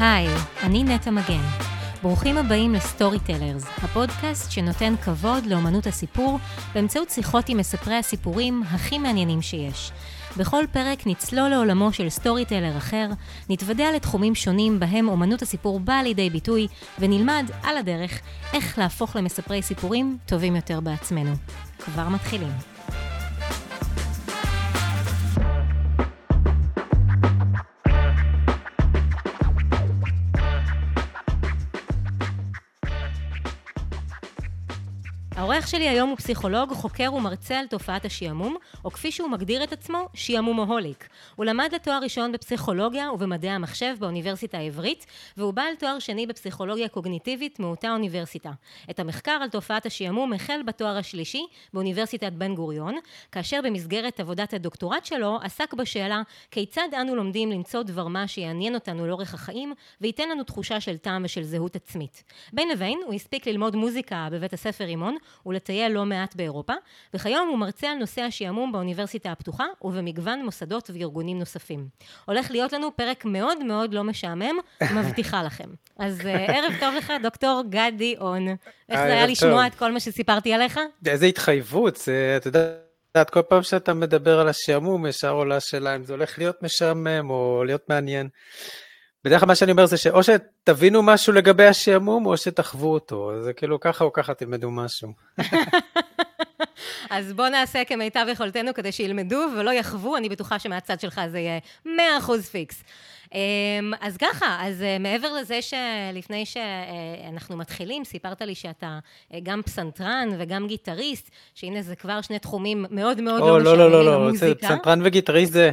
היי, אני נטע מגן. ברוכים הבאים לסטוריטלרז, הפודקאסט שנותן כבוד לאמנות הסיפור באמצעות שיחות עם מספרי הסיפורים הכי מעניינים שיש. בכל פרק נצלול לעולמו של storyteller אחר, נתוודע לתחומים שונים בהם אומנות הסיפור באה לידי ביטוי, ונלמד על הדרך איך להפוך למספרי סיפורים טובים יותר בעצמנו. כבר מתחילים. האורח שלי היום הוא פסיכולוג, חוקר ומרצה על תופעת השעמום, או כפי שהוא מגדיר את עצמו, שעמומהוליק. הוא למד לתואר ראשון בפסיכולוגיה ובמדעי המחשב באוניברסיטה העברית, והוא בעל תואר שני בפסיכולוגיה קוגניטיבית מאותה אוניברסיטה. את המחקר על תופעת השעמום החל בתואר השלישי באוניברסיטת בן גוריון, כאשר במסגרת עבודת הדוקטורט שלו עסק בשאלה כיצד אנו לומדים למצוא דבר מה שיעניין אותנו לאורך החיים וייתן לנו תחושה של טעם ושל זהות עצמית. בין לבין הוא הספיק ללמוד מוזיקה בבית הספר רימון ולטייל לא מעט באירופה, וכיום הוא מרצה על נושא השעמום באוניברסיטה הפתוחה ובמגוון מוסדות וארגונים נוספים. הולך להיות לנו פרק מאוד מאוד לא משעמם, מבטיחה לכם. אז אה, ערב טוב לך, דוקטור גדי און. איך זה היה לשמוע את כל מה שסיפרתי עליך? איזה התחייבות, אתה יודע... כל פעם שאתה מדבר על השעמום, ישר עולה השאלה אם זה הולך להיות משעמם או להיות מעניין. בדרך כלל מה שאני אומר זה שאו שתבינו משהו לגבי השעמום, או שתחוו אותו. זה כאילו ככה או ככה תלמדו משהו. אז בואו נעשה כמיטב יכולתנו כדי שילמדו ולא יחוו, אני בטוחה שמהצד שלך זה יהיה 100% פיקס. אמ, אז ככה, אז אה, מעבר לזה שלפני שאנחנו מתחילים, סיפרת לי שאתה אה, גם פסנתרן וגם גיטריסט, שהנה זה כבר שני תחומים מאוד מאוד לא, לא משעממים במוזיקה. לא, לא, לא, פסנתרן וגיטריסט זה...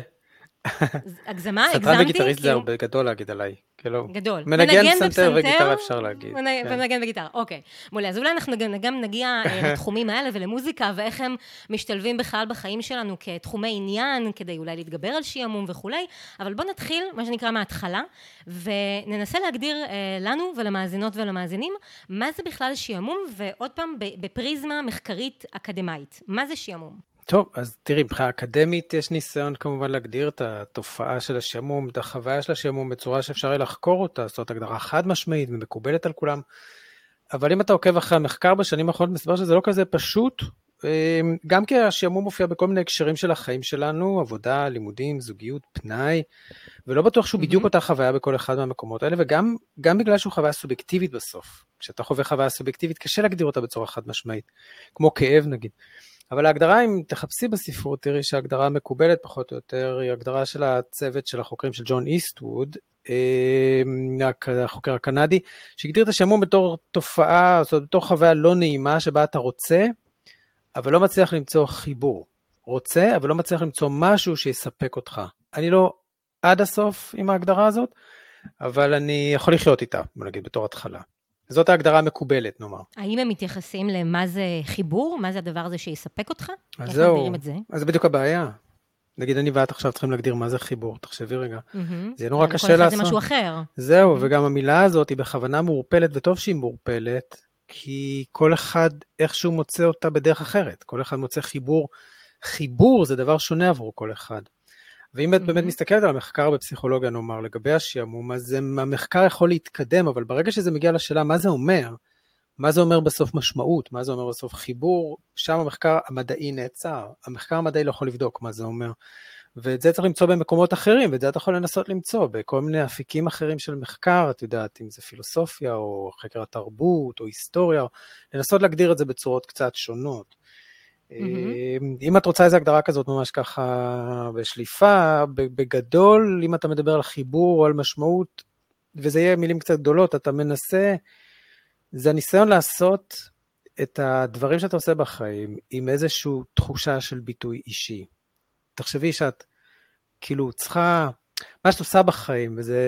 הגזמה, הגזמתי? סטרן וגיטריסט זה הרבה גדול להגיד עליי. כאילו, גדול. מנגן פסנתר וגיטרה אפשר להגיד. כן. ומנגן וגיטרה, אוקיי. מעולה. אז אולי אנחנו גם נגיע אה, לתחומים האלה ולמוזיקה, ואיך הם משתלבים בכלל בחיים שלנו כתחומי עניין, כדי אולי להתגבר על שעמום וכולי, אבל בואו נתחיל, מה שנקרא, מההתחלה, וננסה להגדיר אה, לנו ולמאזינות ולמאזינים, מה זה בכלל שעמום, ועוד פעם, בפריזמה מחקרית אקדמאית. מה זה שעמום? טוב, אז תראי, מבחינה אקדמית יש ניסיון כמובן להגדיר את התופעה של השעמום, את החוויה של השעמום בצורה שאפשר יהיה לחקור אותה, זאת הגדרה חד משמעית ומקובלת על כולם. אבל אם אתה עוקב אחרי המחקר בשנים האחרונות, מסתבר שזה לא כזה פשוט, אמ, גם כי השעמום מופיע בכל מיני הקשרים של החיים שלנו, עבודה, לימודים, זוגיות, פנאי, ולא בטוח שהוא בדיוק אותה חוויה בכל אחד מהמקומות האלה, וגם בגלל שהוא חוויה סובייקטיבית בסוף. כשאתה חווה חוויה סובייקטיבית, קשה להגדיר אותה בצורה חד משמעית, כמו כאב נגיד. אבל ההגדרה, אם תחפשי בספרות, תראי שההגדרה המקובלת פחות או יותר היא הגדרה של הצוות של החוקרים של ג'ון איסטווד, אמ, החוקר הקנדי, שהגדיר את השעמום בתור תופעה, זאת אומרת, בתור חוויה לא נעימה שבה אתה רוצה, אבל לא מצליח למצוא חיבור. רוצה, אבל לא מצליח למצוא משהו שיספק אותך. אני לא עד הסוף עם ההגדרה הזאת, אבל אני יכול לחיות איתה, בוא נגיד, בתור התחלה. זאת ההגדרה המקובלת, נאמר. האם הם מתייחסים למה זה חיבור? מה זה הדבר הזה שיספק אותך? אז איך זהו, מגדירים את זה? אז זה בדיוק הבעיה. נגיד, אני ואת עכשיו צריכים להגדיר מה זה חיבור, תחשבי רגע. Mm-hmm. זה נורא קשה לעשות. זה משהו אחר. זהו, mm-hmm. וגם המילה הזאת היא בכוונה מעורפלת, וטוב שהיא מעורפלת, כי כל אחד איכשהו מוצא אותה בדרך אחרת. כל אחד מוצא חיבור. חיבור זה דבר שונה עבור כל אחד. ואם את באמת מסתכלת על המחקר בפסיכולוגיה, נאמר, לגבי השעמום, אז המחקר יכול להתקדם, אבל ברגע שזה מגיע לשאלה מה זה אומר, מה זה אומר בסוף משמעות, מה זה אומר בסוף חיבור, שם המחקר המדעי נעצר. המחקר המדעי לא יכול לבדוק מה זה אומר. ואת זה צריך למצוא במקומות אחרים, ואת זה אתה יכול לנסות למצוא בכל מיני אפיקים אחרים של מחקר, את יודעת, אם זה פילוסופיה, או חקר התרבות, או היסטוריה, לנסות להגדיר את זה בצורות קצת שונות. Mm-hmm. אם את רוצה איזו הגדרה כזאת ממש ככה בשליפה, בגדול, אם אתה מדבר על חיבור או על משמעות, וזה יהיה מילים קצת גדולות, אתה מנסה, זה הניסיון לעשות את הדברים שאתה עושה בחיים עם איזושהי תחושה של ביטוי אישי. תחשבי שאת כאילו צריכה, מה שאת עושה בחיים, וזה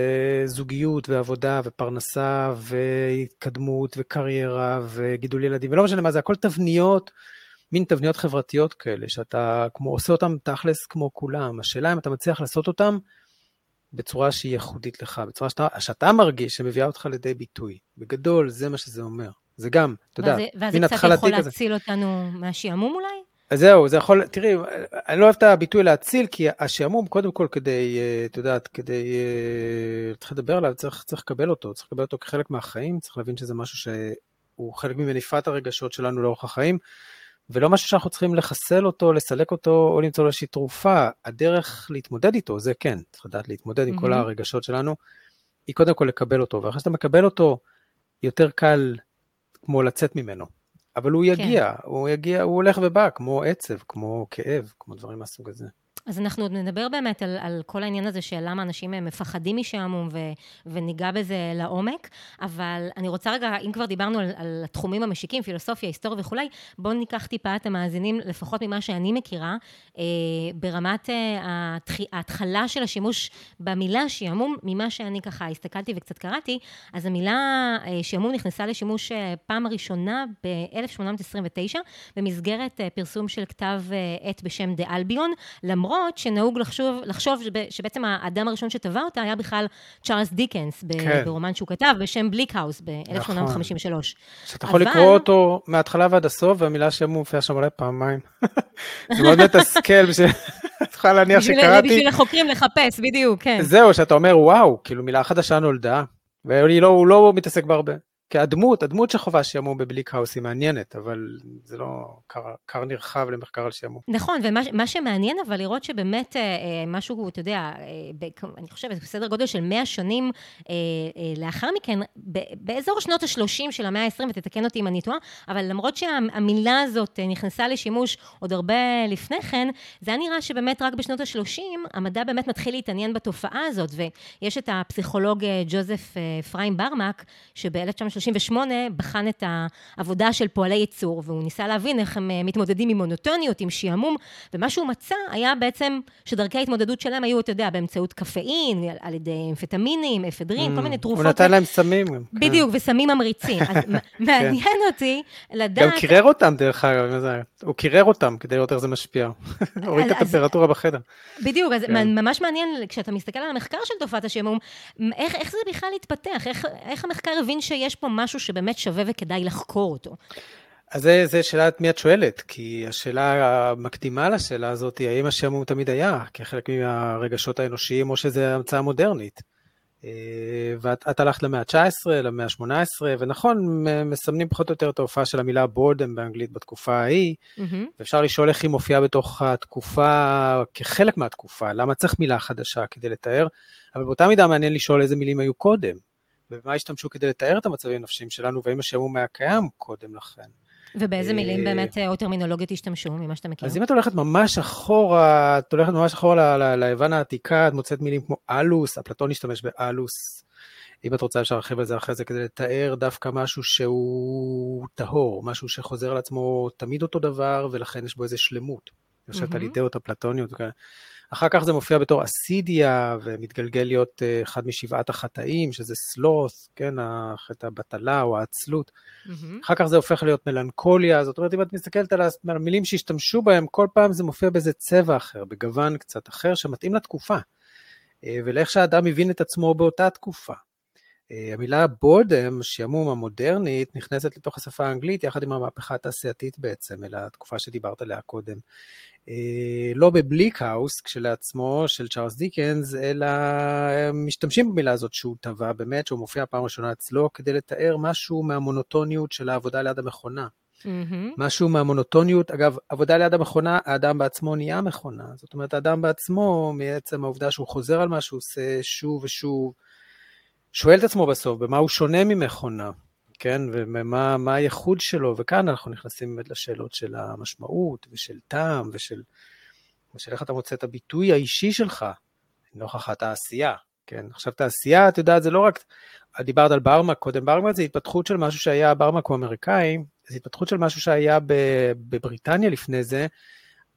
זוגיות ועבודה ופרנסה והתקדמות וקריירה וגידול ילדים, ולא משנה מה זה, הכל תבניות. מין תבניות חברתיות כאלה, שאתה כמו עושה אותן תכלס כמו כולם. השאלה אם אתה מצליח לעשות אותן בצורה שהיא ייחודית לך, בצורה שאתה, שאתה מרגיש שמביאה אותך לידי ביטוי. בגדול, זה מה שזה אומר. זה גם, אתה יודע, מין התחלתי כזה. ואז זה קצת יכול להציל אותנו מהשעמום אולי? אז זהו, זה יכול, תראי, אני לא אוהב את הביטוי להציל, כי השעמום, קודם כל, כדי, אה, את יודעת, כדי להתחיל לדבר עליו, צריך, צריך לקבל אותו, צריך לקבל אותו כחלק מהחיים, צריך להבין שזה משהו שהוא חלק ממניפת הרגשות שלנו לאורך החיים, ולא משהו שאנחנו צריכים לחסל אותו, לסלק אותו, או למצוא לו איזושהי תרופה. הדרך להתמודד איתו, זה כן, צריך לדעת להתמודד mm-hmm. עם כל הרגשות שלנו, היא קודם כל לקבל אותו, ואחרי שאתה מקבל אותו, יותר קל כמו לצאת ממנו. אבל הוא כן. יגיע, כן. הוא יגיע, הוא הולך ובא, כמו עצב, כמו כאב, כמו דברים מהסוג הזה. אז אנחנו עוד נדבר באמת על, על כל העניין הזה של למה אנשים מפחדים משעמום ו, וניגע בזה לעומק, אבל אני רוצה רגע, אם כבר דיברנו על, על התחומים המשיקים, פילוסופיה, היסטוריה וכולי, בואו ניקח טיפה את המאזינים, לפחות ממה שאני מכירה, אה, ברמת אה, ההתחלה של השימוש במילה שעמום, ממה שאני ככה הסתכלתי וקצת קראתי, אז המילה אה, שעמום נכנסה לשימוש אה, פעם הראשונה ב-1829, במסגרת אה, פרסום של כתב אה, עת בשם דה אלביון, למרות למרות שנהוג לחשוב, לחשוב שבעצם האדם הראשון שטבע אותה היה בכלל צ'ארלס דיקנס, כן. ברומן שהוא כתב בשם בליקהאוס ב-1853. נכון. שאתה יכול אבל... לקרוא אותו מההתחלה ועד הסוף, והמילה שם מופיעה שם אולי פעמיים. זה מאוד מתסכל, את יכולה להניח שקראתי... בשביל החוקרים לחפש, בדיוק, כן. זהו, שאתה אומר, וואו, כאילו מילה חדשה נולדה, והוא לא, לא מתעסק בהרבה. כי הדמות, שחווה שעמום בבליק האוס היא מעניינת, אבל זה לא כר נרחב למחקר על שעמום. נכון, ומה שמעניין אבל לראות שבאמת אה, אה, משהו, אתה יודע, אה, אני חושבת, בסדר גודל של 100 שנים לאחר מכן, באזור שנות ה-30 של המאה ה-20, ותתקן אותי אם אני טועה, אבל למרות שהמילה הזאת נכנסה לשימוש עוד הרבה לפני כן, זה היה נראה שבאמת רק בשנות ה-30 המדע באמת מתחיל להתעניין בתופעה הזאת, ויש את הפסיכולוג ג'וזף פריים ברמק, שב-1930 38 בחן את העבודה של פועלי ייצור, והוא ניסה להבין איך הם אה, מתמודדים עם מונוטוניות, עם שעמום, ומה שהוא מצא היה בעצם שדרכי ההתמודדות שלהם היו, אתה יודע, באמצעות קפאין, על ידי אמפטמינים, אפדרין, mm, כל מיני תרופות. הוא נתן להם סמים. כן. בדיוק, וסמים ממריצים. אז מעניין כן. אותי לדעת... גם קירר אותם, דרך אגב, הוא קירר אותם כדי לראות איך זה משפיע. הוריד את הטמפרטורה בחדר. בדיוק, אז כן. ממש מעניין, כשאתה מסתכל על המחקר של תופעת השעמום, איך זה בכלל התפתח? איך המחקר הבין שיש פה משהו שבאמת שווה וכדאי לחקור אותו? אז זו שאלה את מי את שואלת, כי השאלה המקדימה לשאלה הזאת היא האם השעמום תמיד היה כחלק מהרגשות האנושיים או שזו המצאה מודרנית. אה, ואת הלכת למאה ה-19, למאה ה-18, ונכון, מסמנים פחות או יותר את ההופעה של המילה בורדם באנגלית בתקופה ההיא, mm-hmm. ואפשר לשאול איך היא מופיעה בתוך התקופה, כחלק מהתקופה, למה צריך מילה חדשה כדי לתאר, אבל באותה מידה מעניין לשאול איזה מילים היו קודם. ובמה השתמשו כדי לתאר את המצבים הנפשיים שלנו, והאם השעמום היה קיים קודם לכן. ובאיזה מילים באמת או טרמינולוגיות השתמשו, ממה שאתה מכיר? אז אם את הולכת ממש אחורה, את הולכת ממש אחורה ליוון העתיקה, את מוצאת מילים כמו אלוס, אפלטון השתמש באלוס. אם את רוצה אפשר להרחיב על זה אחרי זה כדי לתאר דווקא משהו שהוא טהור, משהו שחוזר על עצמו תמיד אותו דבר, ולכן יש בו איזה שלמות. יושבת על אידאות אפלטוניות וכאלה. אחר כך זה מופיע בתור אסידיה, ומתגלגל להיות אה, אחד משבעת החטאים, שזה סלוס, כן, החטא הבטלה או העצלות. Mm-hmm. אחר כך זה הופך להיות מלנכוליה, זאת אומרת, אם את מסתכלת על המילים שהשתמשו בהם, כל פעם זה מופיע באיזה צבע אחר, בגוון קצת אחר, שמתאים לתקופה, אה, ולאיך שהאדם הבין את עצמו באותה תקופה. אה, המילה בורדם, שעמום המודרנית, נכנסת לתוך השפה האנגלית יחד עם המהפכה התעשייתית בעצם, אלא התקופה שדיברת עליה קודם. אה, לא בבליק האוס כשלעצמו של צ'ארלס דיקנס, אלא משתמשים במילה הזאת שהוא טבע באמת, שהוא מופיע פעם ראשונה אצלו, כדי לתאר משהו מהמונוטוניות של העבודה ליד המכונה. Mm-hmm. משהו מהמונוטוניות, אגב, עבודה ליד המכונה, האדם בעצמו נהיה מכונה. זאת אומרת, האדם בעצמו, מעצם העובדה שהוא חוזר על מה שהוא עושה שוב ושוב, שואל את עצמו בסוף, במה הוא שונה ממכונה, כן, ומה הייחוד שלו, וכאן אנחנו נכנסים באמת לשאלות של המשמעות, ושל טעם, ושל, ושל איך אתה מוצא את הביטוי האישי שלך, נוכח התעשייה, כן. עכשיו, תעשייה, את יודעת, זה לא רק, דיברת על ברמק קודם, ברמק זה התפתחות של משהו שהיה, ברמק הוא אמריקאי, זה התפתחות של משהו שהיה בבריטניה לפני זה,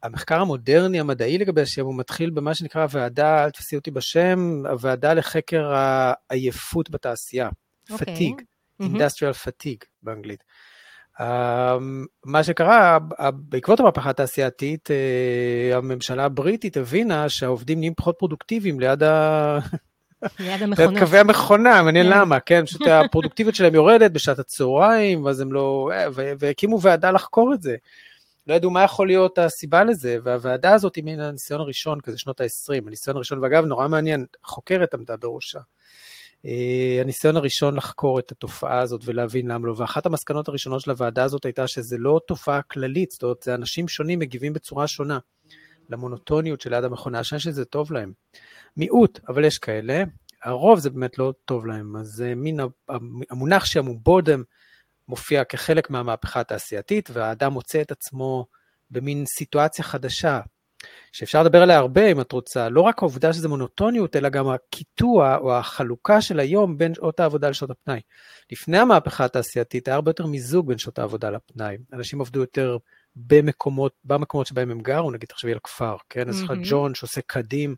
המחקר המודרני המדעי לגבי השם הוא מתחיל במה שנקרא הוועדה, אל תפסי אותי בשם, הוועדה לחקר העייפות בתעשייה, okay. פתיג, industrial fatigue באנגלית. Uh, מה שקרה, בעקבות המהפכה התעשייתית, uh, הממשלה הבריטית הבינה שהעובדים נהיים פחות פרודוקטיביים ליד ה... ליד המכונות. קווי המכונה, מעניין. כן. למה, כן? פשוט הפרודוקטיביות שלהם יורדת בשעת הצהריים, ואז הם לא... והקימו ועדה לחקור את זה. לא ידעו מה יכול להיות הסיבה לזה, והוועדה הזאת היא מן הניסיון הראשון, כזה שנות ה-20, הניסיון הראשון, ואגב, נורא מעניין, חוקרת עמדה בראשה. אה, הניסיון הראשון לחקור את התופעה הזאת ולהבין למה לא, ואחת המסקנות הראשונות של הוועדה הזאת הייתה שזה לא תופעה כללית, זאת אומרת, זה אנשים שונים מגיבים בצורה שונה למונוטוניות שליד המכונה, שאני שזה טוב להם. מיעוט, אבל יש כאלה, הרוב זה באמת לא טוב להם, אז מין המונח שם הוא בודם, מופיע כחלק מהמהפכה התעשייתית, והאדם מוצא את עצמו במין סיטואציה חדשה, שאפשר לדבר עליה הרבה אם את רוצה, לא רק העובדה שזה מונוטוניות, אלא גם הקיטוע או החלוקה של היום בין שעות העבודה לשעות הפנאי. לפני המהפכה התעשייתית היה הרבה יותר מיזוג בין שעות העבודה לפנאי. אנשים עבדו יותר במקומות, במקומות שבהם הם גרו, נגיד תחשבי על כפר, כן? אז יש לך ג'ון שעושה קדים,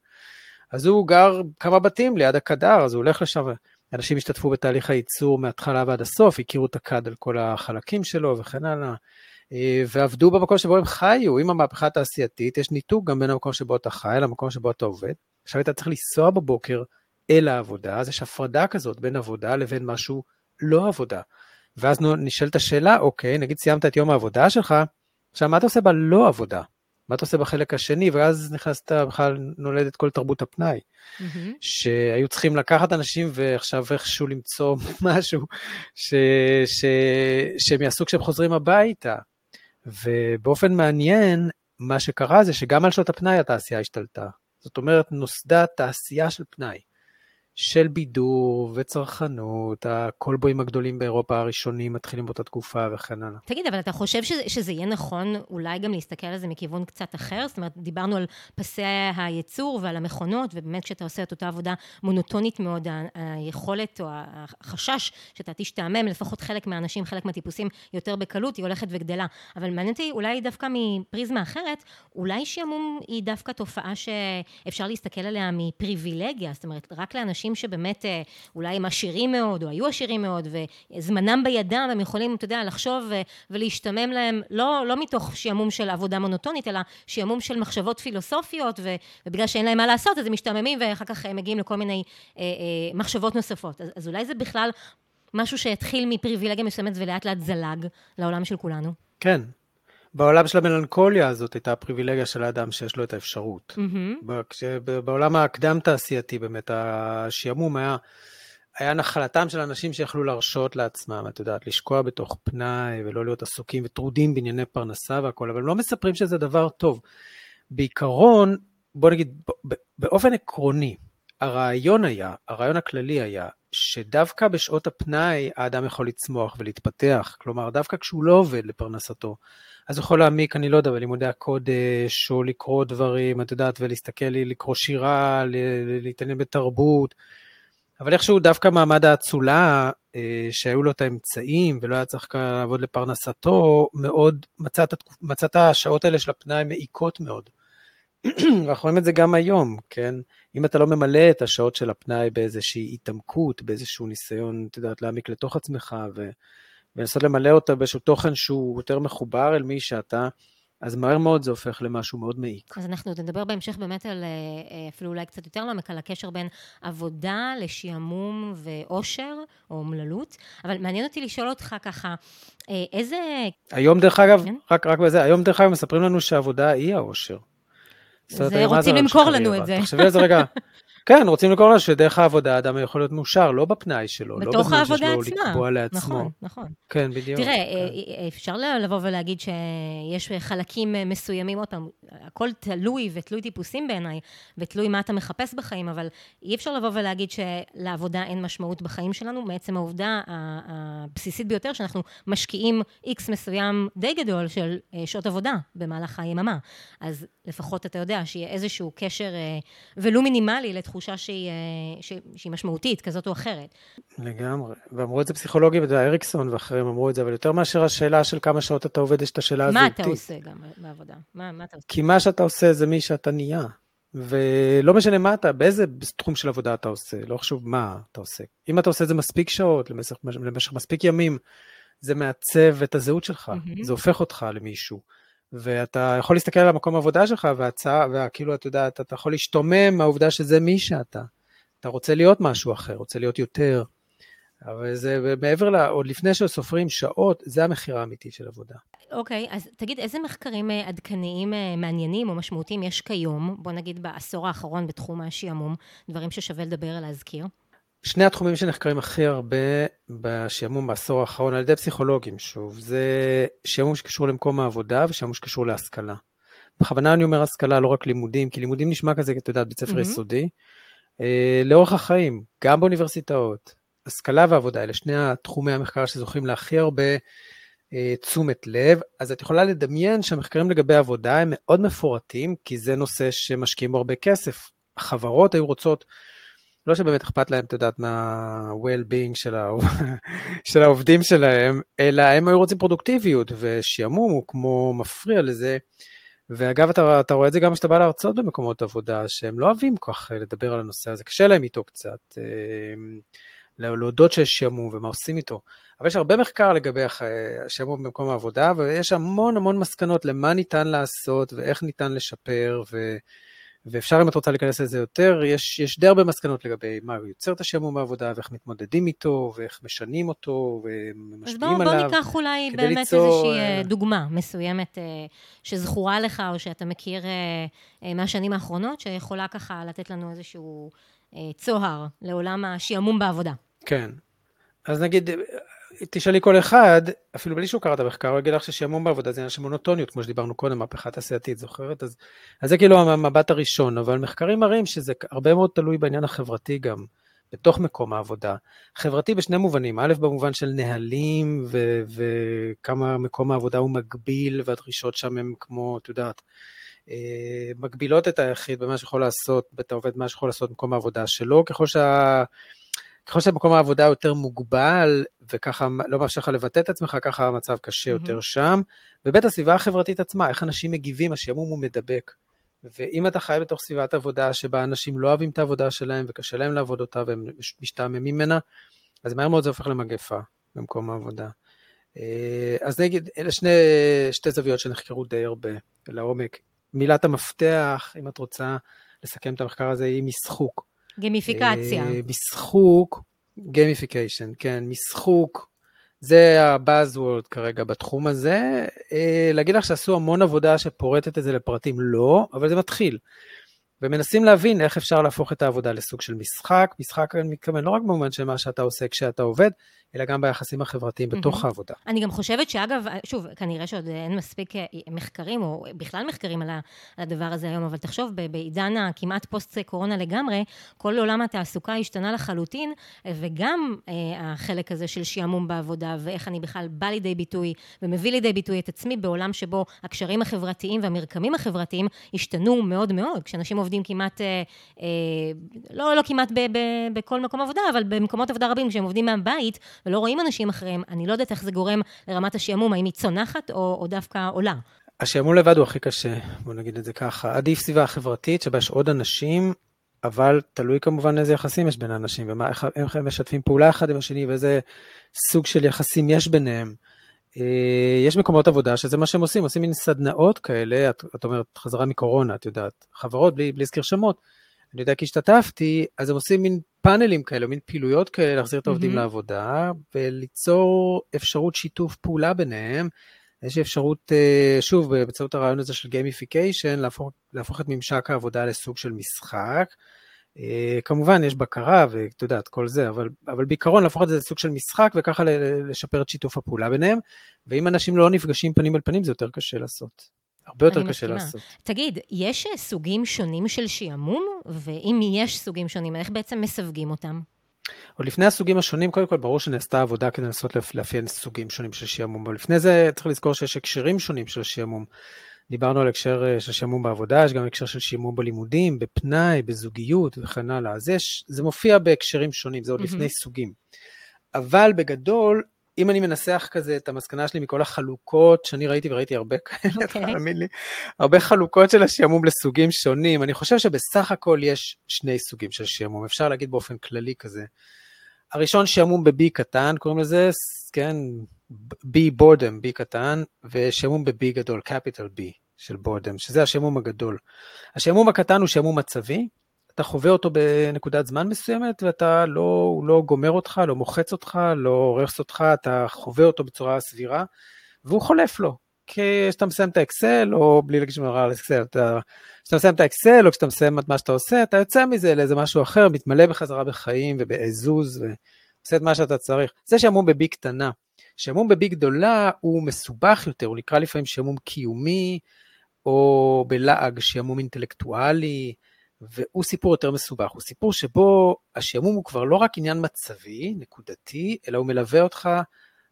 אז הוא גר כמה בתים ליד הקדר, אז הוא הולך לשם. אנשים השתתפו בתהליך הייצור מההתחלה ועד הסוף, הכירו את הכד על כל החלקים שלו וכן הלאה, אה, ועבדו במקום שבו הם חיו. עם המהפכה התעשייתית יש ניתוק גם בין המקום שבו אתה חי למקום שבו אתה עובד. עכשיו אתה צריך לנסוע בבוקר אל העבודה, אז יש הפרדה כזאת בין עבודה לבין משהו לא עבודה. ואז נשאלת השאלה, אוקיי, נגיד סיימת את יום העבודה שלך, עכשיו מה אתה עושה בלא עבודה? מה אתה עושה בחלק השני, ואז נכנסת, בכלל נולדת כל תרבות הפנאי. Mm-hmm. שהיו צריכים לקחת אנשים ועכשיו איכשהו למצוא משהו ש, ש, שהם יעשו כשהם חוזרים הביתה. ובאופן מעניין, מה שקרה זה שגם על שעות הפנאי התעשייה השתלטה. זאת אומרת, נוסדה תעשייה של פנאי. של בידור וצרכנות, הקולבויים הגדולים באירופה הראשונים מתחילים באותה תקופה וכן הלאה. תגיד, אבל אתה חושב שזה, שזה יהיה נכון אולי גם להסתכל על זה מכיוון קצת אחר? זאת אומרת, דיברנו על פסי הייצור ועל המכונות, ובאמת כשאתה עושה את אותה עבודה מונוטונית מאוד, היכולת או החשש שאתה תשתעמם, לפחות חלק מהאנשים, חלק מהטיפוסים יותר בקלות, היא הולכת וגדלה. אבל מעניין אותי אולי דווקא מפריזמה אחרת, אולי שעמום היא דווקא תופעה שאפשר להסתכל עליה מפריבילגיה, זאת אומרת, רק לאנשים... אנשים שבאמת אה, אולי הם עשירים מאוד, או היו עשירים מאוד, וזמנם בידם, הם יכולים, אתה יודע, לחשוב ולהשתמם להם, לא, לא מתוך שעמום של עבודה מונוטונית, אלא שעמום של מחשבות פילוסופיות, ובגלל שאין להם מה לעשות, אז הם משתעממים, ואחר כך הם מגיעים לכל מיני אה, אה, מחשבות נוספות. אז, אז אולי זה בכלל משהו שהתחיל מפריבילגיה מסוימת ולאט לאט זלג לעולם של כולנו. כן, בעולם של המלנכוליה הזאת הייתה הפריבילגיה של האדם שיש לו את האפשרות. Mm-hmm. בעולם הקדם-תעשייתי באמת, השעמום היה, היה נחלתם של אנשים שיכלו להרשות לעצמם, את יודעת, לשקוע בתוך פנאי ולא להיות עסוקים וטרודים בענייני פרנסה והכול, אבל הם לא מספרים שזה דבר טוב. בעיקרון, בוא נגיד, באופן עקרוני, הרעיון היה, הרעיון הכללי היה, שדווקא בשעות הפנאי האדם יכול לצמוח ולהתפתח. כלומר, דווקא כשהוא לא עובד לפרנסתו, אז יכול להעמיק, אני לא יודע, בלימודי הקודש, או לקרוא דברים, את יודעת, ולהסתכל, לקרוא שירה, להתעניין בתרבות. אבל איכשהו דווקא מעמד האצולה, אה, שהיו לו את האמצעים ולא היה צריך לעבוד לפרנסתו, מאוד, מצא את השעות האלה של הפנאי מעיקות מאוד. ואנחנו רואים את זה גם היום, כן? אם אתה לא ממלא את השעות של הפנאי באיזושהי התעמקות, באיזשהו ניסיון, את יודעת, להעמיק לתוך עצמך ו... ולנסות למלא אותה באיזשהו תוכן שהוא יותר מחובר אל מי שאתה, אז מהר מאוד זה הופך למשהו מאוד מעיק. אז אנחנו נדבר בהמשך באמת על, אה, אפילו אולי קצת יותר לעומק, על הקשר בין עבודה לשעמום ואושר, או אומללות, אבל מעניין אותי לשאול אותך ככה, אה, איזה... היום דרך אגב, כן? רק, רק בזה, היום דרך אגב מספרים לנו שהעבודה היא האושר. זה רוצים למכור לנו את זה. תחשבי על זה רגע. כן, רוצים לקרוא לו שדרך העבודה האדם יכול להיות מאושר, לא בפנאי שלו, לא בתוך העבודה עצמה. לא לקבוע לעצמו. נכון, נכון. כן, בדיוק. תראה, כן. אה, אפשר לבוא ולהגיד שיש חלקים מסוימים, עוד פעם, הכל תלוי ותלוי טיפוסים בעיניי, ותלוי מה אתה מחפש בחיים, אבל אי אפשר לבוא ולהגיד שלעבודה אין משמעות בחיים שלנו, מעצם העובדה הבסיסית ביותר, שאנחנו משקיעים איקס מסוים די גדול של אה, שעות עבודה במהלך היממה. אז לפחות אתה יודע שיהיה איזשהו קשר, אה, ולו מינימלי, לתחושה שהיא, אה, שהיא משמעותית, כזאת או אחרת. לגמרי. ואמרו את זה פסיכולוגים, אתה יודע, אריקסון ואחרים אמרו את זה, אבל יותר מאשר השאלה של כמה שעות אתה עובד, יש את השאלה הזהותית. מה אתה עושה גם בעבודה? מה, מה אתה עושה? כי מה שאתה עושה זה מי שאתה נהיה. ולא משנה מה אתה, באיזה תחום של עבודה אתה עושה, לא חשוב מה אתה עושה. אם אתה עושה את זה מספיק שעות, למשך, למשך מספיק ימים, זה מעצב את הזהות שלך, mm-hmm. זה הופך אותך למישהו. ואתה יכול להסתכל על המקום העבודה שלך, והצעה, וכאילו, אתה יודע, אתה, אתה יכול להשתומם מהעובדה שזה מי שאתה. אתה רוצה להיות משהו אחר, רוצה להיות יותר. אבל זה מעבר ל... עוד לפני שסופרים שעות, זה המחיר האמיתי של עבודה. אוקיי, okay, אז תגיד, איזה מחקרים אה, עדכניים אה, מעניינים או משמעותיים יש כיום, בוא נגיד בעשור האחרון בתחום השעמום, דברים ששווה לדבר להזכיר? שני התחומים שנחקרים הכי הרבה בשעמום בעשור האחרון על ידי פסיכולוגים, שוב, זה שעמום שקשור למקום העבודה ושעמום שקשור להשכלה. בכוונה אני אומר השכלה, לא רק לימודים, כי לימודים נשמע כזה, את יודעת, בית ספר mm-hmm. יסודי. אה, לאורך החיים, גם באוניברסיטאות, השכלה ועבודה, אלה שני התחומי המחקר שזוכים להכי הרבה אה, תשומת לב, אז את יכולה לדמיין שהמחקרים לגבי עבודה הם מאוד מפורטים, כי זה נושא שמשקיעים בו הרבה כסף. החברות היו רוצות, לא שבאמת אכפת להם, את יודעת, מה-well-being של, העוב... של העובדים שלהם, אלא הם היו רוצים פרודוקטיביות, ושעמום הוא כמו מפריע לזה. ואגב, אתה, אתה רואה את זה גם כשאתה בא להרצות במקומות עבודה, שהם לא אוהבים כל כך לדבר על הנושא הזה, קשה להם איתו קצת. אה, להודות שיש שעמום ומה עושים איתו. אבל יש הרבה מחקר לגבי השעמום במקום העבודה, ויש המון המון מסקנות למה ניתן לעשות ואיך ניתן לשפר, ו... ואפשר אם את רוצה להיכנס לזה יותר, יש, יש די הרבה מסקנות לגבי מה יוצר את השעמום בעבודה, ואיך מתמודדים איתו, ואיך משנים אותו, ומשפיעים עליו. אז בואו בוא ניקח אולי באמת ליצור... איזושהי אה, דוגמה מסוימת אה, שזכורה לך, או שאתה מכיר אה, מהשנים האחרונות, שיכולה ככה לתת לנו איזשהו צוהר לעולם השעמום בעבודה. כן. אז נגיד, תשאלי כל אחד, אפילו בלי שהוא קרא את המחקר, הוא יגיד לך ששעמום בעבודה זה עניין של מונוטוניות, כמו שדיברנו קודם, מהפכה תעשייתית, זוכרת? אז, אז זה כאילו המבט הראשון, אבל מחקרים מראים שזה הרבה מאוד תלוי בעניין החברתי גם, בתוך מקום העבודה. חברתי בשני מובנים, א', במובן של נהלים ו- וכמה מקום העבודה הוא מגביל, והדרישות שם הם כמו, את יודעת, אה, מגבילות את היחיד במה שיכול לעשות, את העובד, מה שיכול לעשות במקום העבודה שלו, ככל שה... ככל שמקום העבודה יותר מוגבל, וככה לא מאפשר לך לבטא את עצמך, ככה המצב קשה mm-hmm. יותר שם. ובית הסביבה החברתית עצמה, איך אנשים מגיבים, השעמום הוא מדבק. ואם אתה חי בתוך סביבת עבודה שבה אנשים לא אוהבים את העבודה שלהם וקשה להם לעבוד אותה והם משתעממים ממנה, אז מהר מאוד זה הופך למגפה במקום העבודה. אה, אז נגיד, אלה שני, שתי זוויות שנחקרו די הרבה לעומק. מילת המפתח, אם את רוצה לסכם את המחקר הזה, היא משחוק. גמיפיקציה. אה, משחוק, גמיפיקיישן, כן, משחוק, זה הבאזוורד כרגע בתחום הזה. אה, להגיד לך שעשו המון עבודה שפורטת את זה לפרטים, לא, אבל זה מתחיל. ומנסים להבין איך אפשר להפוך את העבודה לסוג של משחק. משחק, אני מתכוון לא רק במובן של מה שאתה עושה כשאתה עובד, אלא גם ביחסים החברתיים בתוך mm-hmm. העבודה. אני גם חושבת שאגב, שוב, כנראה שעוד אין מספיק אה, מחקרים, או בכלל מחקרים על הדבר הזה היום, אבל תחשוב, בעידן הכמעט פוסט-קורונה לגמרי, כל עולם התעסוקה השתנה לחלוטין, וגם אה, החלק הזה של שעמום בעבודה, ואיך אני בכלל בא לידי ביטוי, ומביא לידי ביטוי את עצמי בעולם שבו הקשרים החברתיים והמרקמים החברתיים השתנו מאוד מאוד. כשאנשים עובדים כמעט, אה, אה, לא, לא כמעט ב, ב, בכל מקום עבודה, אבל במקומות עבודה רבים, כשהם עובדים מהבית, ולא רואים אנשים אחריהם, אני לא יודעת איך זה גורם לרמת השעמום, האם היא צונחת או, או דווקא עולה. השעמום לבד הוא הכי קשה, בוא נגיד את זה ככה. עדיף סביבה חברתית שבה יש עוד אנשים, אבל תלוי כמובן איזה יחסים יש בין האנשים, ומה, איך הם משתפים פעולה אחד עם השני, ואיזה סוג של יחסים יש ביניהם. אה, יש מקומות עבודה שזה מה שהם עושים, עושים מין סדנאות כאלה, את, את אומרת, חזרה מקורונה, את יודעת, חברות בלי להזכיר שמות, אני יודע כי השתתפתי, אז הם עושים מין פאנלים כאלה, מין פעילויות כאלה, להחזיר את העובדים mm-hmm. לעבודה, וליצור אפשרות שיתוף פעולה ביניהם. יש אפשרות, אה, שוב, באמצעות הרעיון הזה של gamification, להפוך, להפוך את ממשק העבודה לסוג של משחק. אה, כמובן, יש בקרה ואת יודעת, כל זה, אבל, אבל בעיקרון להפוך את זה לסוג של משחק, וככה לשפר את שיתוף הפעולה ביניהם. ואם אנשים לא נפגשים פנים אל פנים, זה יותר קשה לעשות. הרבה יותר קשה. לעשות. תגיד, יש אה, סוגים שונים של שעמום? ואם יש סוגים שונים, איך בעצם מסווגים אותם? עוד לפני הסוגים השונים, קודם כל ברור שנעשתה עבודה כדי לנסות לאפיין סוגים שונים של שעמום, אבל לפני זה צריך לזכור שיש הקשרים שונים של שעמום. דיברנו על הקשר אה, של שעמום בעבודה, יש גם הקשר של שעמום בלימודים, בפנאי, בזוגיות וכן הלאה. אז יש, זה מופיע בהקשרים שונים, זה עוד mm-hmm. לפני סוגים. אבל בגדול, אם אני מנסח כזה את המסקנה שלי מכל החלוקות שאני ראיתי, וראיתי הרבה כאלה, okay. אוקיי. תאמין לי, הרבה חלוקות של השעמום לסוגים שונים, אני חושב שבסך הכל יש שני סוגים של שעמום, אפשר להגיד באופן כללי כזה. הראשון שעמום ב-B קטן, קוראים לזה, כן, B בורדם, B קטן, ושעמום ב-B גדול, capital B של בורדם, שזה השעמום הגדול. השעמום הקטן הוא שעמום מצבי, אתה חווה אותו בנקודת זמן מסוימת, ואתה לא, הוא לא גומר אותך, לא מוחץ אותך, לא הורס אותך, אתה חווה אותו בצורה סבירה, והוא חולף לו. כשאתה מסיים את האקסל, או בלי להגיד שמראה על אקסל, כשאתה מסיים את האקסל, או כשאתה מסיים את מה שאתה עושה, אתה יוצא מזה לאיזה משהו אחר, מתמלא בחזרה בחיים ובעזוז, ועושה את מה שאתה צריך. זה שעמום בבי קטנה. שעמום בבי גדולה הוא מסובך יותר, הוא נקרא לפעמים שעמום קיומי, או בלעג שעמום אינטלקטואלי, והוא סיפור יותר מסובך. הוא סיפור שבו השעמום הוא כבר לא רק עניין מצבי, נקודתי, אלא הוא מלווה אותך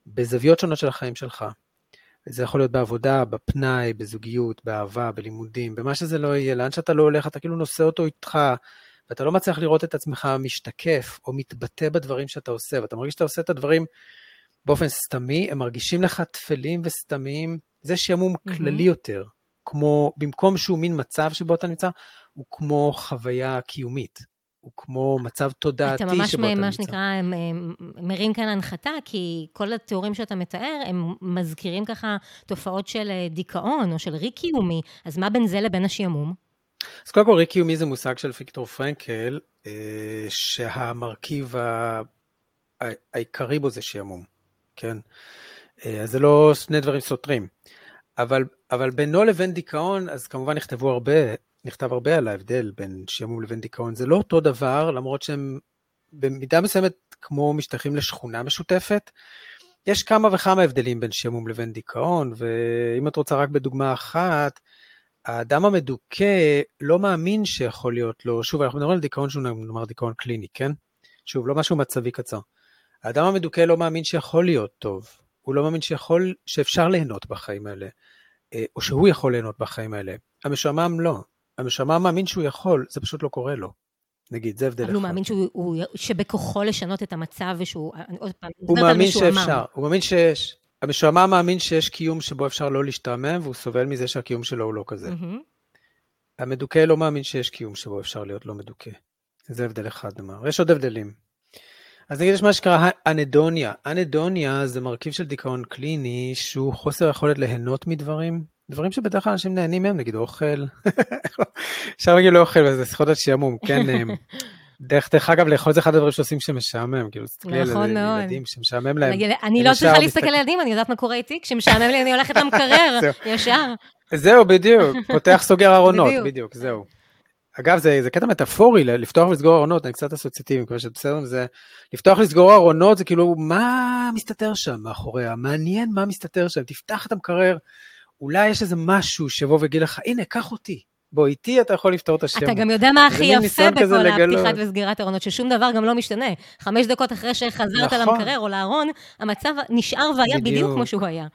בזוויות שונות של החיים שלך. זה יכול להיות בעבודה, בפנאי, בזוגיות, באהבה, בלימודים, במה שזה לא יהיה, לאן שאתה לא הולך, אתה כאילו נושא אותו איתך, ואתה לא מצליח לראות את עצמך משתקף או מתבטא בדברים שאתה עושה, ואתה מרגיש שאתה עושה את הדברים באופן סתמי, הם מרגישים לך טפלים וסתמיים, זה שעמום mm-hmm. כללי יותר, כמו, במקום שהוא מין מצב שבו אתה נמצא, הוא כמו חוויה קיומית. הוא כמו מצב תודעתי שבו אתה נמצא. אתה ממש, מה שנקרא, מרים כאן הנחתה, כי כל התיאורים שאתה מתאר, הם מזכירים ככה תופעות של אה, דיכאון או של ריק קיומי, אז מה בין זה לבין השעמום? אז קודם כל, ריק קיומי זה מושג של ויקטור פרנקל, אה, שהמרכיב העיקרי בו זה שעמום, כן? אה, אז זה לא שני דברים סותרים. אבל, אבל בינו לבין דיכאון, אז כמובן נכתבו הרבה נכתב הרבה על ההבדל בין שעמום לבין דיכאון. זה לא אותו דבר, למרות שהם במידה מסוימת כמו משתייכים לשכונה משותפת. יש כמה וכמה הבדלים בין שעמום לבין דיכאון, ואם את רוצה רק בדוגמה אחת, האדם המדוכא לא מאמין שיכול להיות לו, שוב, אנחנו מדברים על דיכאון שהוא נאמר דיכאון קליני, כן? שוב, לא משהו מצבי קצר. האדם המדוכא לא מאמין שיכול להיות טוב, הוא לא מאמין שיכול, שאפשר ליהנות בחיים האלה, אה, או שהוא יכול ליהנות בחיים האלה. המשועמם לא. המשועמם מאמין שהוא יכול, זה פשוט לא קורה לו. נגיד, זה הבדל אחד. אבל הוא מאמין שהוא, הוא, שבכוחו לשנות את המצב ושהוא, עוד פעם, הוא מאמין שאפשר, הוא מאמין שיש. המשועמם מאמין שיש קיום שבו אפשר לא להשתעמם, והוא סובל מזה שהקיום שלו הוא לא כזה. Mm-hmm. המדוכא לא מאמין שיש קיום שבו אפשר להיות לא מדוכא. זה הבדל אחד, נאמר. יש עוד הבדלים. אז נגיד יש מה שקרה אנדוניה. אנדוניה זה מרכיב של דיכאון קליני שהוא חוסר יכולת ליהנות מדברים, דברים שבדרך כלל אנשים נהנים מהם, נגיד אוכל, אפשר להגיד לאוכל וזה שיחות על שעמום, כן. דרך, דרך אגב, לאכול זה אחד הדברים שעושים שמשעמם, כאילו, תסתכלי נכון על ילדים שמשעמם להם. אני לא צריכה להסתכל על ילדים, אני יודעת מה קורה איתי, כשמשעמם לי אני הולכת למקרר, ישר. זהו, בדיוק, פותח סוגר ארונות, בדיוק, זהו. אגב, זה, זה קטע מטאפורי, לפתוח ולסגור ארונות, אני קצת אסוציאטיבי, מקווה שזה בסדר, זה לפתוח ולסגור ארונות, זה כאילו, מה מסתתר שם מאחוריה? מעניין מה מסתתר שם, תפתח את המקרר, אולי יש איזה משהו שיבוא ויגיד לך, הנה, קח אותי. בוא איתי, אתה יכול לפתור את השם. אתה גם יודע מה הכי יפה בכל הפתיחת וסגירת ארונות, ששום דבר גם לא משתנה. חמש דקות אחרי שחזרת נכון. למקרר או לארון, המצב נשאר והיה בדיוק, בדיוק כמו שהוא היה.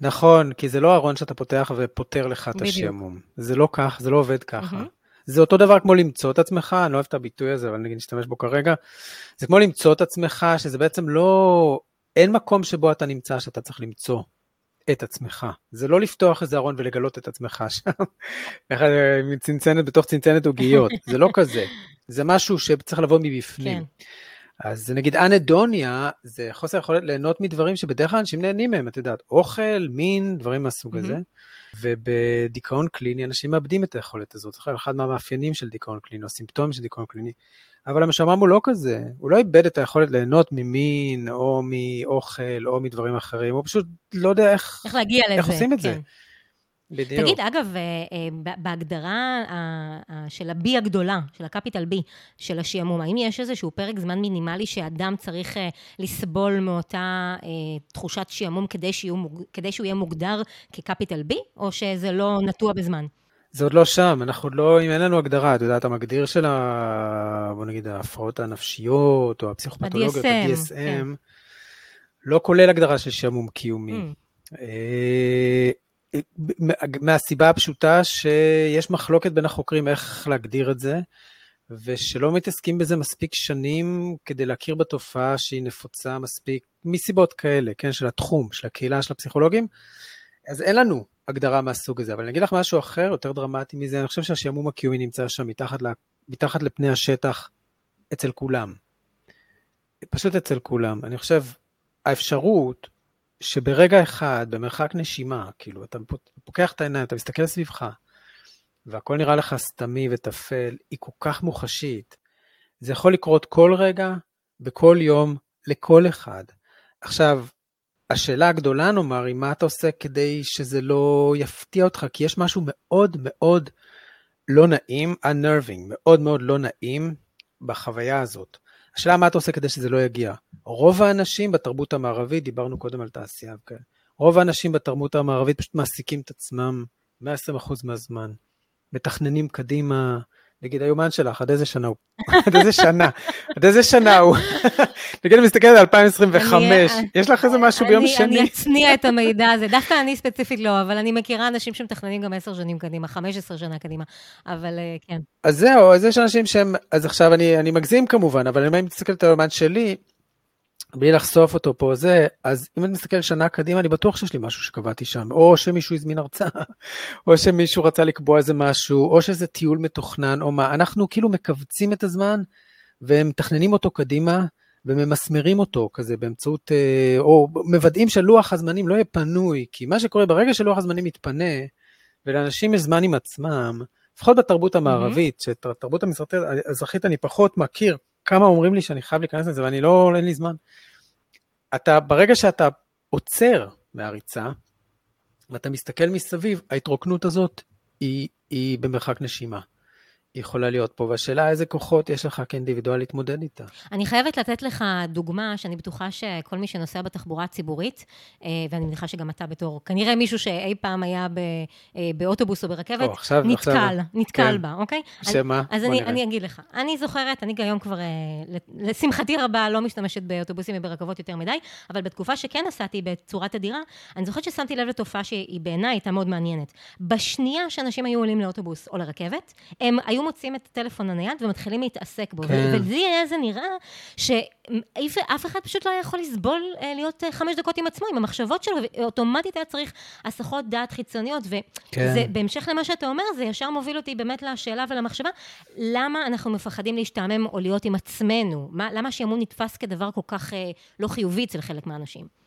נכון, כי זה לא ארון שאתה פותח ופותר לך את השעמום. זה לא כך, זה לא עובד ככה. Mm-hmm. זה אותו דבר כמו למצוא את עצמך, אני לא אוהב את הביטוי הזה, אבל נגיד נשתמש בו כרגע. זה כמו למצוא את עצמך, שזה בעצם לא... אין מקום שבו אתה נמצא שאתה צריך למצוא. את עצמך. זה לא לפתוח איזה ארון ולגלות את עצמך שם, צנצנת בתוך צנצנת עוגיות, זה לא כזה. זה משהו שצריך לבוא מבפנים. כן. אז נגיד אנדוניה, זה חוסר יכולת ליהנות מדברים שבדרך כלל אנשים נהנים מהם, את יודעת, אוכל, מין, דברים מהסוג הזה. ובדיכאון קליני אנשים מאבדים את היכולת הזאת. זה אחד מהמאפיינים של דיכאון קליני, או סימפטומים של דיכאון קליני. אבל המשועמם הוא לא כזה, הוא לא איבד את היכולת ליהנות ממין, או מאוכל, או מדברים אחרים, הוא פשוט לא יודע איך, איך להגיע לזה, איך עושים את כן. זה. בדיוק. תגיד, אגב, אה, אה, בהגדרה של ה-B הגדולה, של ה-capital B, של השעמום, האם יש איזשהו פרק זמן מינימלי שאדם צריך אה, לסבול מאותה תחושת שעמום כדי, כדי שהוא יהיה מוגדר כ-capital B, או שזה לא נטוע בזמן? זה עוד לא שם, אנחנו עוד לא, אם אין לנו הגדרה, אתה יודע, אתה מגדיר של ה... בוא נגיד, ההפרעות הנפשיות, או הפסיכופתולוגיות, ה-DSM, כן. לא כולל הגדרה של שעמום קיומי. Mm. מהסיבה הפשוטה שיש מחלוקת בין החוקרים איך להגדיר את זה, ושלא מתעסקים בזה מספיק שנים כדי להכיר בתופעה שהיא נפוצה מספיק, מסיבות כאלה, כן, של התחום, של הקהילה של הפסיכולוגים. אז אין לנו הגדרה מהסוג הזה. אבל אני אגיד לך משהו אחר, יותר דרמטי מזה, אני חושב שהשעמום הקיומי נמצא שם מתחת, לה, מתחת לפני השטח אצל כולם. פשוט אצל כולם. אני חושב, האפשרות שברגע אחד, במרחק נשימה, כאילו, אתה פוקח את העיניים, אתה מסתכל סביבך, והכל נראה לך סתמי וטפל, היא כל כך מוחשית. זה יכול לקרות כל רגע, בכל יום, לכל אחד. עכשיו, השאלה הגדולה, נאמר, היא מה אתה עושה כדי שזה לא יפתיע אותך, כי יש משהו מאוד מאוד לא נעים, unnerving, מאוד מאוד לא נעים בחוויה הזאת. השאלה מה אתה עושה כדי שזה לא יגיע. רוב האנשים בתרבות המערבית, דיברנו קודם על תעשייה וכאלה, רוב האנשים בתרבות המערבית פשוט מעסיקים את עצמם 120% מהזמן, מתכננים קדימה, נגיד היומן שלך, עד איזה שנה הוא? עד איזה שנה? עד איזה שנה הוא? נגיד, אני מסתכלת על 2025, יש לך איזה משהו ביום שני? אני אצניע את המידע הזה, דווקא אני ספציפית לא, אבל אני מכירה אנשים שמתכננים גם 10 שנים קדימה, 15 שנה קדימה, אבל אה, כן. אז זהו, אז יש אנשים שהם, אז עכשיו אני מגזים כמובן, אבל אם אני מסתכלת על היומן שלי, בלי לחשוף אותו פה זה, אז אם אני מסתכל שנה קדימה, אני בטוח שיש לי משהו שקבעתי שם, או שמישהו הזמין הרצאה, או שמישהו רצה לקבוע איזה משהו, או שזה טיול מתוכנן, או מה, אנחנו כאילו מכווצים את הזמן, ומתכננים אותו קדימה, וממסמרים אותו כזה באמצעות, אה, או מוודאים שלוח הזמנים לא יהיה פנוי, כי מה שקורה ברגע שלוח הזמנים מתפנה, ולאנשים יש זמן עם עצמם, לפחות בתרבות המערבית, mm-hmm. שאת התרבות האזרחית אני פחות מכיר, כמה אומרים לי שאני חייב להיכנס לזה ואני לא, אין לי זמן. אתה, ברגע שאתה עוצר מהריצה, ואתה מסתכל מסביב, ההתרוקנות הזאת היא, היא במרחק נשימה. יכולה להיות פה, והשאלה איזה כוחות יש לך כאינדיבידואל להתמודד איתה. אני חייבת לתת לך דוגמה שאני בטוחה שכל מי שנוסע בתחבורה הציבורית, אה, ואני מניחה שגם אתה בתור, כנראה מישהו שאי פעם היה ב, אה, באוטובוס או ברכבת, או, עכשיו, נתקל, עכשיו, נתקל כן. בה, אוקיי? שמה? אז אני, אני אגיד לך. אני זוכרת, אני היום כבר, אה, לשמחתי רבה, לא משתמשת באוטובוסים וברכבות יותר מדי, אבל בתקופה שכן נסעתי בצורה תדירה, אני זוכרת ששמתי לב לתופעה שהיא בעיניי הייתה מאוד מעניינת. בשנייה שאנשים היו עולים לאוטובוס או לרכבת, הם היו היו מוצאים את הטלפון הנייד ומתחילים להתעסק בו. כן. ולי היה זה נראה שאף אחד פשוט לא היה יכול לסבול אה, להיות אה, חמש דקות עם עצמו, עם המחשבות שלו, ואוטומטית היה צריך הסחות דעת חיצוניות. ובהמשך כן. למה שאתה אומר, זה ישר מוביל אותי באמת לשאלה ולמחשבה, למה אנחנו מפחדים להשתעמם או להיות עם עצמנו? מה, למה שעמום נתפס כדבר כל כך אה, לא חיובי אצל חלק מהאנשים?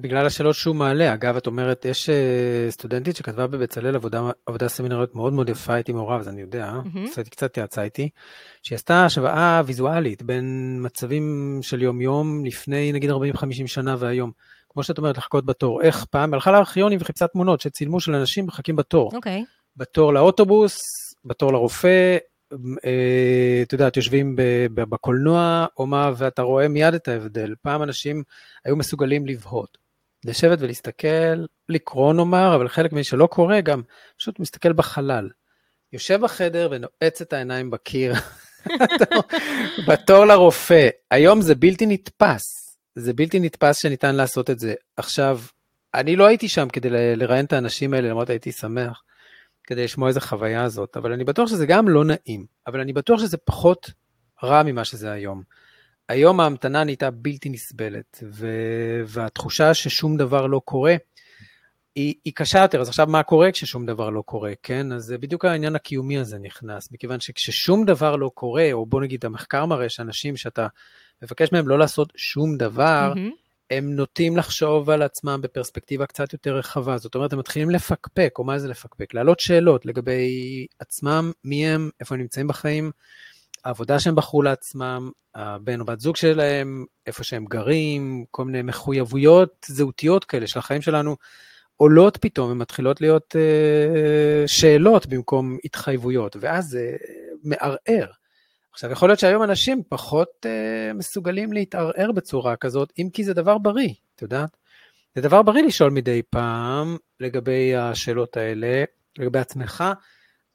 בגלל השאלות שהוא מעלה. אגב, את אומרת, יש אה, סטודנטית שכתבה בבצלאל עבודה, עבודה סמינרית מאוד מאוד יפה, הייתי מעורב, אז אני יודע, mm-hmm. קצת יעצה איתי, שהיא עשתה השוואה ויזואלית בין מצבים של יום-יום לפני נגיד 40-50 שנה והיום. כמו שאת אומרת, לחכות בתור. איך פעם, הלכה לארכיונים וחיפשה תמונות שצילמו של אנשים מחכים בתור. אוקיי. Okay. בתור לאוטובוס, בתור לרופא, את יודעת, יושבים בקולנוע או מה, ואתה רואה מיד את ההבדל. פעם אנשים היו מסוגלים לבהות. לשבת ולהסתכל, לקרוא נאמר, אבל חלק ממי שלא קורא גם פשוט מסתכל בחלל. יושב בחדר ונועץ את העיניים בקיר, בתור לרופא. היום זה בלתי נתפס, זה בלתי נתפס שניתן לעשות את זה. עכשיו, אני לא הייתי שם כדי לראיין את האנשים האלה, למרות הייתי שמח. כדי לשמוע איזה חוויה הזאת, אבל אני בטוח שזה גם לא נעים, אבל אני בטוח שזה פחות רע ממה שזה היום. היום ההמתנה נהייתה בלתי נסבלת, ו... והתחושה ששום דבר לא קורה, היא, היא קשה יותר. אז עכשיו, מה קורה כששום דבר לא קורה, כן? אז בדיוק העניין הקיומי הזה נכנס, מכיוון שכששום דבר לא קורה, או בוא נגיד, המחקר מראה שאנשים שאתה מבקש מהם לא לעשות שום דבר, mm-hmm. הם נוטים לחשוב על עצמם בפרספקטיבה קצת יותר רחבה. זאת אומרת, הם מתחילים לפקפק, או מה זה לפקפק? להעלות שאלות לגבי עצמם, מי הם, איפה הם נמצאים בחיים, העבודה שהם בחרו לעצמם, הבן או בת זוג שלהם, איפה שהם גרים, כל מיני מחויבויות זהותיות כאלה של החיים שלנו עולות פתאום, הן מתחילות להיות אה, שאלות במקום התחייבויות, ואז זה מערער. עכשיו, יכול להיות שהיום אנשים פחות אה, מסוגלים להתערער בצורה כזאת, אם כי זה דבר בריא, את יודעת? זה דבר בריא לשאול מדי פעם לגבי השאלות האלה, לגבי עצמך.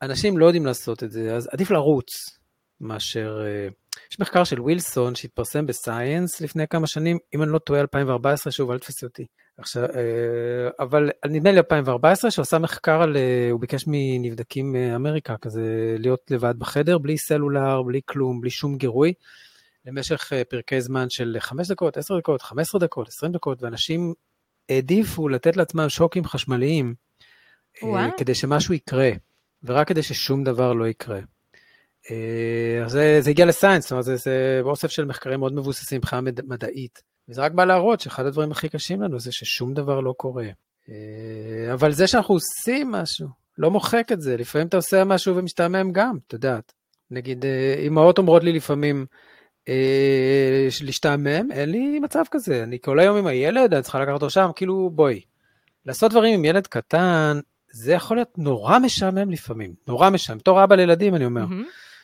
אנשים לא יודעים לעשות את זה, אז עדיף לרוץ מאשר... אה, יש מחקר של ווילסון שהתפרסם בסייאנס לפני כמה שנים, אם אני לא טועה, 2014, שוב, אל תפסי אותי. עכשיו, אה, אבל נדמה לי 2014, שהוא עשה מחקר על, אה, הוא ביקש מנבדקים מאמריקה, כזה להיות לבד בחדר, בלי סלולר, בלי כלום, בלי שום גירוי, למשך אה, פרקי זמן של 5 דקות, 10 דקות, 15 דקות, 20 דקות, ואנשים העדיפו לתת לעצמם שוקים חשמליים, וואו. כדי שמשהו יקרה, ורק כדי ששום דבר לא יקרה. זה, זה הגיע לסיינס, זאת אומרת, זה, זה אוסף של מחקרים מאוד מבוססים מבחינה מדעית. וזה רק בא להראות שאחד הדברים הכי קשים לנו זה ששום דבר לא קורה. אה, אבל זה שאנחנו עושים משהו, לא מוחק את זה. לפעמים אתה עושה משהו ומשתעמם גם, את יודעת. נגיד, אמהות אומרות לי לפעמים, אה, להשתעמם, אין לי מצב כזה. אני כל היום עם הילד, אני צריכה לקחת אותו שם, כאילו, בואי. לעשות דברים עם ילד קטן, זה יכול להיות נורא משעמם לפעמים, נורא משעמם. בתור אבא לילדים, אני אומר.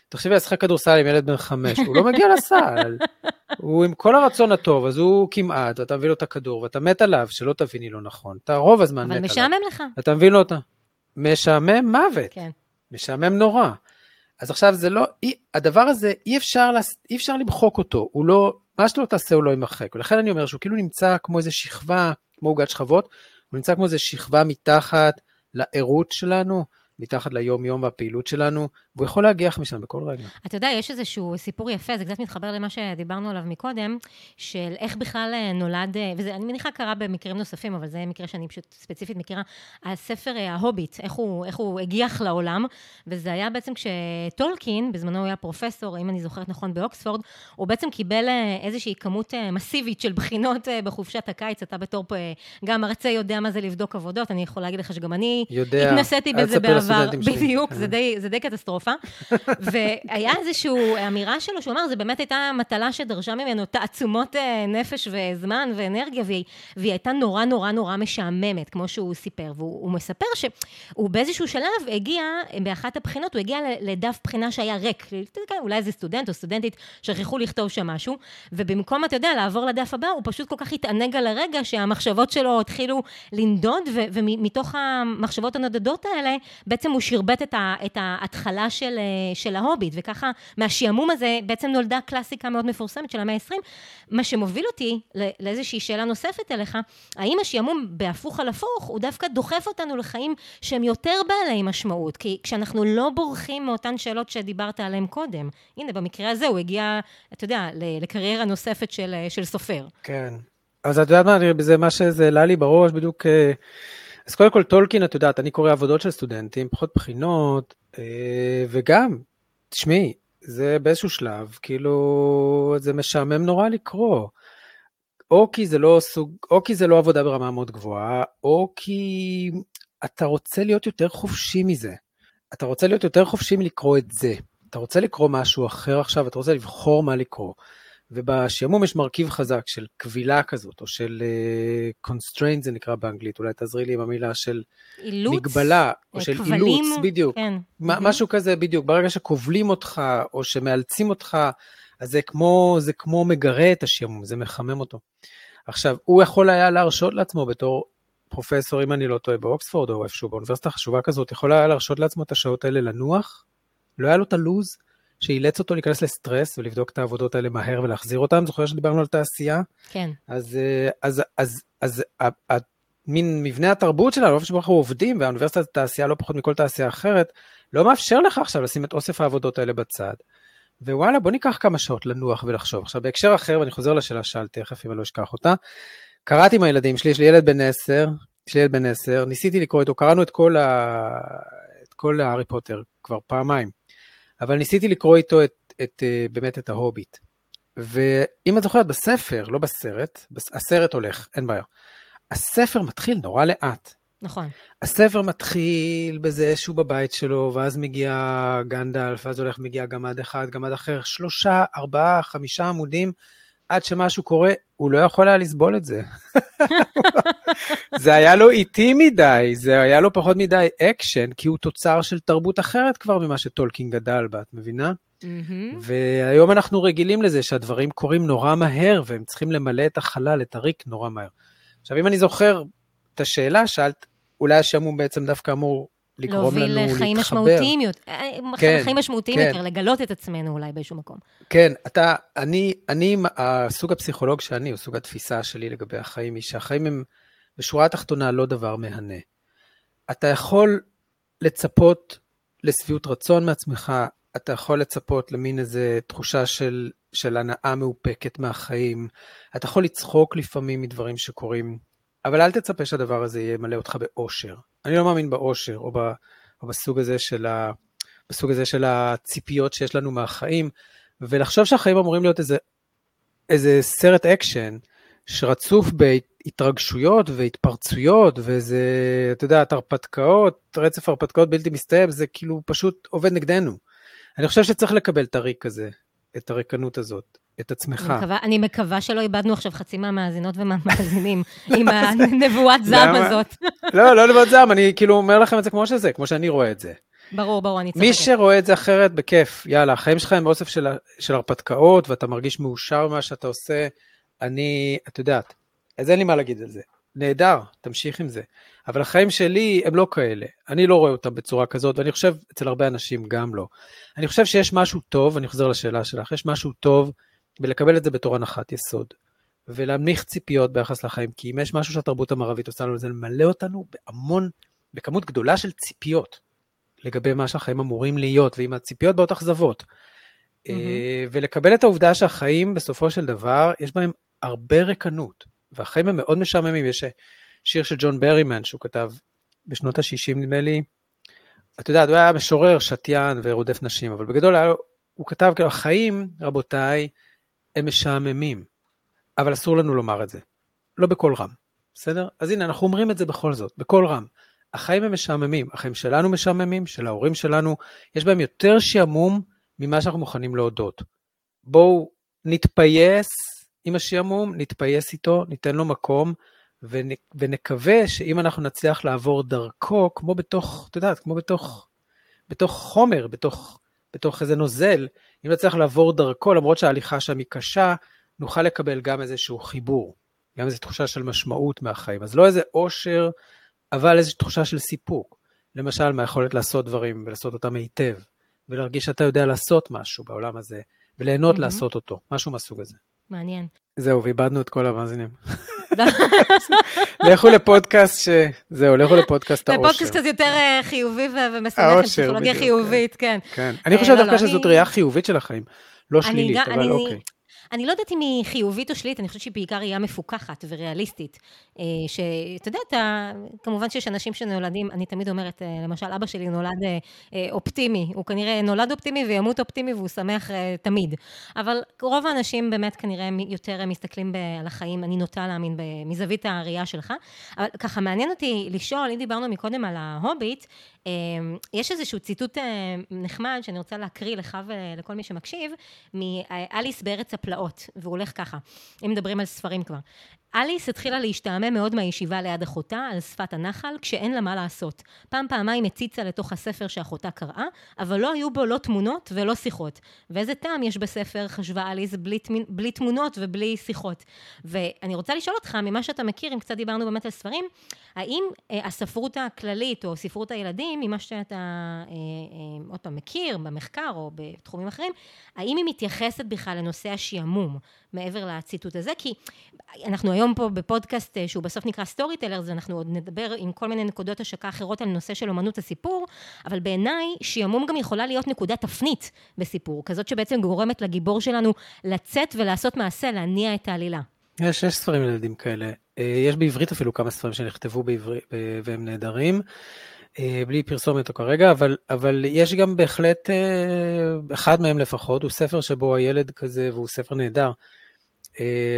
תחשבי, לשחק כדורסל עם ילד בן חמש, הוא לא מגיע לסל. הוא עם כל הרצון הטוב, אז הוא כמעט, ואתה מביא לו את הכדור, ואתה מת עליו, שלא תביני לא נכון. אתה רוב הזמן מת עליו. אבל משעמם לך. אתה מבין לו אותה. משעמם מוות. כן. משעמם נורא. אז עכשיו זה לא, הדבר הזה, אי אפשר, אי אפשר למחוק אותו, הוא לא, מה שלא תעשה הוא לא יימחק. ולכן אני אומר שהוא כאילו נמצא כמו איזה שכבה, כמו עוגת שכבות, הוא נמצא כמו איזה שכבה מתחת לערות שלנו, מתחת ליום-יום והפעילות שלנו, והוא יכול להגיח משם בכל רגע. אתה יודע, יש איזשהו סיפור יפה, זה קצת מתחבר למה שדיברנו עליו מקודם, של איך בכלל אה, נולד, אה, וזה, אני מניחה קרה במקרים נוספים, אבל זה מקרה שאני פשוט ספציפית מכירה, הספר אה, ההוביט, איך הוא, איך הוא הגיח לעולם, וזה היה בעצם כשטולקין, בזמנו הוא היה פרופסור, אם אני זוכרת נכון, באוקספורד, הוא בעצם קיבל איזושהי כמות מסיבית של בחינות בחופשת הקיץ, אתה בתור גם מרצה יודע מה זה לבדוק עבודות, אני יכולה להגיד לך שגם אני יודע, התנסיתי בזה בעבר, בדיוק, זה די, זה די קטסטרופה. והיה איזושהי אמירה שלו, שהוא אמר, זו באמת הייתה מטלה שדרשה ממנו תעצומות אה, נפש וזמן ואנרגיה, והיא, והיא הייתה נורא נורא נורא משעממת, כמו שהוא סיפר. והוא מספר שהוא באיזשהו שלב הגיע, באחת הבחינות, הוא הגיע לדף בחינה שהיה ריק. אולי איזה סטודנט או סטודנטית שכחו לכתוב שם משהו, ובמקום, אתה יודע, לעבור לדף הבא, הוא פשוט כל כך התענג על הרגע שהמחשבות שלו התחילו לנדוד, ומתוך המחשבות הנודדות האלה, בעצם הוא שרבט את ההתחלה של, אה, של ההוביט, וככה מהשעמום הזה בעצם נולדה קלאסיקה מאוד מפורסמת של המאה ה-20. מה שמוביל אותי לאיזושהי שאלה נוספת אליך, האם השעמום בהפוך על הפוך, הוא דווקא דוחף אותנו לחיים שהם יותר בעלי משמעות, כי כשאנחנו לא בורחים מאותן שאלות שדיברת עליהן קודם, הנה, במקרה הזה הוא הגיע, אתה יודע, לקריירה נוספת של, אה, של סופר. כן. אז את יודעת מה, זה מה שזה העלה לי בראש בדיוק. אז קודם כל טולקין, את יודעת, אני קורא עבודות של סטודנטים, פחות בחינות, אה, וגם, תשמעי, זה באיזשהו שלב, כאילו, זה משעמם נורא לקרוא. או כי זה לא סוג, או כי זה לא עבודה ברמה מאוד גבוהה, או כי אתה רוצה להיות יותר חופשי מזה. אתה רוצה להיות יותר חופשי מלקרוא את זה. אתה רוצה לקרוא משהו אחר עכשיו, אתה רוצה לבחור מה לקרוא. ובשעמום יש מרכיב חזק של כבילה כזאת, או של uh, constraint זה נקרא באנגלית, אולי תעזרי לי עם המילה של אילוץ, מגבלה, או של כבלים, אילוץ, בדיוק. כן. מה, mm-hmm. משהו כזה, בדיוק. ברגע שכובלים אותך, או שמאלצים אותך, אז זה כמו, זה כמו מגרה את השעמום, זה מחמם אותו. עכשיו, הוא יכול היה להרשות לעצמו בתור פרופסור, אם אני לא טועה, באוקספורד, או איפשהו באוניברסיטה חשובה כזאת, יכול היה להרשות לעצמו את השעות האלה לנוח, לא היה לו את הלו"ז, שאילץ אותו להיכנס לסטרס ולבדוק את העבודות האלה מהר ולהחזיר אותן. זוכר שדיברנו על תעשייה? כן. אז, אה, אז, אז, אז, אז מין מבנה התרבות שלנו, איפה שבו אנחנו עובדים, והאוניברסיטת התעשייה לא פחות מכל תעשייה אחרת, לא מאפשר לך עכשיו לשים את אוסף העבודות האלה בצד. ווואלה, בוא ניקח כמה שעות לנוח ולחשוב. עכשיו, בהקשר אחר, ואני חוזר לשאלה ששאלתי תכף, אם אני לא אשכח אותה, קראתי עם הילדים שלי, יש לי ילד בן עשר, יש לי ילד בן עשר, ניסיתי לקרוא איתו, קראנו את כל, ה... את כל הארי פוטר כבר פעמיים. אבל ניסיתי לקרוא איתו את, את, את, אה, באמת את ההוביט. ואם את זוכרת, בספר, לא בסרט, הסרט הולך, אין בעיה. הספר מתחיל נורא לאט. נכון. הספר מתחיל בזה שהוא בבית שלו, ואז מגיע גנדלף, ואז הולך, מגיע גמד אחד, גמד אחר, שלושה, ארבעה, חמישה עמודים, עד שמשהו קורה, הוא לא יכול היה לסבול את זה. זה היה לו איטי מדי, זה היה לו פחות מדי אקשן, כי הוא תוצר של תרבות אחרת כבר ממה שטולקין גדל בה, את מבינה? Mm-hmm. והיום אנחנו רגילים לזה שהדברים קורים נורא מהר, והם צריכים למלא את החלל, את הריק, נורא מהר. עכשיו, אם אני זוכר את השאלה, שאלת, אולי השעמום בעצם דווקא אמור לגרום לנו להתחבר. להוביל לחיים משמעותיים יותר, אה, כן, חיים משמעותיים כן. יותר, לגלות את עצמנו אולי באיזשהו מקום. כן, אתה, אני, אני, הסוג הפסיכולוג שאני, או סוג התפיסה שלי לגבי החיים, היא שהחיים הם בשורה התחתונה לא דבר מהנה. אתה יכול לצפות לשביעות רצון מעצמך, אתה יכול לצפות למין איזה תחושה של, של הנאה מאופקת מהחיים, אתה יכול לצחוק לפעמים מדברים שקורים, אבל אל תצפה שהדבר הזה ימלא אותך באושר. אני לא מאמין באושר, או, ב, או בסוג, הזה של ה, בסוג הזה של הציפיות שיש לנו מהחיים, ולחשוב שהחיים אמורים להיות איזה, איזה סרט אקשן שרצוף התרגשויות והתפרצויות, וזה, אתה יודע, הרפתקאות, רצף הרפתקאות בלתי מסתיים, זה כאילו פשוט עובד נגדנו. אני חושב שצריך לקבל את הריק הזה, את הריקנות הזאת, את עצמך. אני מקווה, אני מקווה שלא איבדנו עכשיו חצי מהמאזינות ומהמאזינים עם הנבואת זעם הזאת. לא, לא נבואת זעם, אני כאילו אומר לכם את זה כמו שזה, כמו שאני רואה את זה. ברור, ברור, אני צוחקת. מי שרואה את זה אחרת, בכיף, יאללה, החיים שלך הם אוסף של, של הרפתקאות, ואתה מרגיש מאושר ממה שאתה עושה, אני, את יודעת, אז אין לי מה להגיד על זה. נהדר, תמשיך עם זה. אבל החיים שלי הם לא כאלה. אני לא רואה אותם בצורה כזאת, ואני חושב, אצל הרבה אנשים גם לא. אני חושב שיש משהו טוב, אני חוזר לשאלה שלך, יש משהו טוב בלקבל את זה בתור הנחת יסוד, ולהנמיך ציפיות ביחס לחיים, כי אם יש משהו שהתרבות המערבית עושה לנו, זה למלא אותנו בהמון, בכמות גדולה של ציפיות לגבי מה שהחיים אמורים להיות, ועם הציפיות באות אכזבות. Mm-hmm. ולקבל את העובדה שהחיים בסופו של דבר, יש בהם הרבה ריקנות, והחיים הם מאוד משעממים. יש שיר של ג'ון ברימן שהוא כתב בשנות ה-60 נדמה לי, אתה יודע, הוא היה משורר, שתיין ורודף נשים, אבל בגדול היה, הוא כתב כאילו, החיים, רבותיי, הם משעממים, אבל אסור לנו לומר את זה, לא בקול רם, בסדר? אז הנה, אנחנו אומרים את זה בכל זאת, בקול רם. החיים הם משעממים, החיים שלנו משעממים, של ההורים שלנו, יש בהם יותר שעמום ממה שאנחנו מוכנים להודות. בואו נתפייס עם השעמום, נתפייס איתו, ניתן לו מקום, ונקווה שאם אנחנו נצליח לעבור דרכו, כמו בתוך, את יודעת, כמו בתוך, בתוך חומר, בתוך, בתוך איזה נוזל, אם נצליח לעבור דרכו, למרות שההליכה שם היא קשה, נוכל לקבל גם איזשהו חיבור, גם איזו תחושה של משמעות מהחיים. אז לא איזה אושר, אבל איזו תחושה של סיפוק. למשל, מהיכולת לעשות דברים ולעשות אותם היטב, ולהרגיש שאתה יודע לעשות משהו בעולם הזה, וליהנות mm-hmm. לעשות אותו, משהו מהסוג הזה. מעניין. זהו, ואיבדנו את כל המאזינים. לכו לפודקאסט ש... זהו, לכו לפודקאסט האושר. לפודקאסט קצת יותר אה, חיובי ומשמח, פסיכולוגיה חיובית, כן. כן. אני חושב אה, דווקא לא, שזאת ראייה חיובית של החיים, לא שלילית, אבל אוקיי. אני לא יודעת אם היא חיובית או שלילית, אני חושבת שהיא בעיקר ראייה מפוקחת וריאליסטית. אה, שאתה יודע, אתה, כמובן שיש אנשים שנולדים, אני תמיד אומרת, אה, למשל, אבא שלי נולד אה, אופטימי, הוא כנראה נולד אופטימי וימות אופטימי והוא שמח תמיד. אבל רוב האנשים באמת כנראה יותר מסתכלים על החיים, אני נוטה להאמין מזווית הראייה שלך. אבל ככה מעניין אותי לשאול, אם דיברנו מקודם על ההוביט, יש איזשהו ציטוט נחמד שאני רוצה להקריא לך ולכל מי שמקשיב, מאליס בארץ הפלאות, והוא הולך ככה, אם מדברים על ספרים כבר. אליס התחילה להשתעמם מאוד מהישיבה ליד אחותה על שפת הנחל, כשאין לה מה לעשות. פעם פעמיים הציצה לתוך הספר שאחותה קראה, אבל לא היו בו לא תמונות ולא שיחות. ואיזה טעם יש בספר, חשבה אליס, בלי, בלי תמונות ובלי שיחות. ואני רוצה לשאול אותך, ממה שאתה מכיר, אם קצת דיברנו באמת על ספרים, האם אה, הספרות הכללית או ספרות הילדים, ממה שאתה אה, אה, עוד פעם מכיר במחקר או בתחומים אחרים, האם היא מתייחסת בכלל לנושא השעמום? מעבר לציטוט הזה, כי אנחנו היום פה בפודקאסט אה, שהוא בסוף נקרא סטורי טלרס, אנחנו עוד נדבר עם כל מיני נקודות השקה אחרות על נושא של אמנות הסיפור, אבל בעיניי שעמום גם יכולה להיות נקודת תפנית בסיפור, כזאת שבעצם גורמת לגיבור שלנו לצאת ולעשות מעשה, להניע את העלילה. יש, יש ספרים לילדים כאלה. אה, יש בעברית אפילו כמה ספרים שנכתבו בעברית והם נהדרים. אה, בלי פרסומת או כרגע, אבל, אבל יש גם בהחלט, אחד מהם לפחות, הוא ספר שבו הילד כזה, והוא ספר נהדר,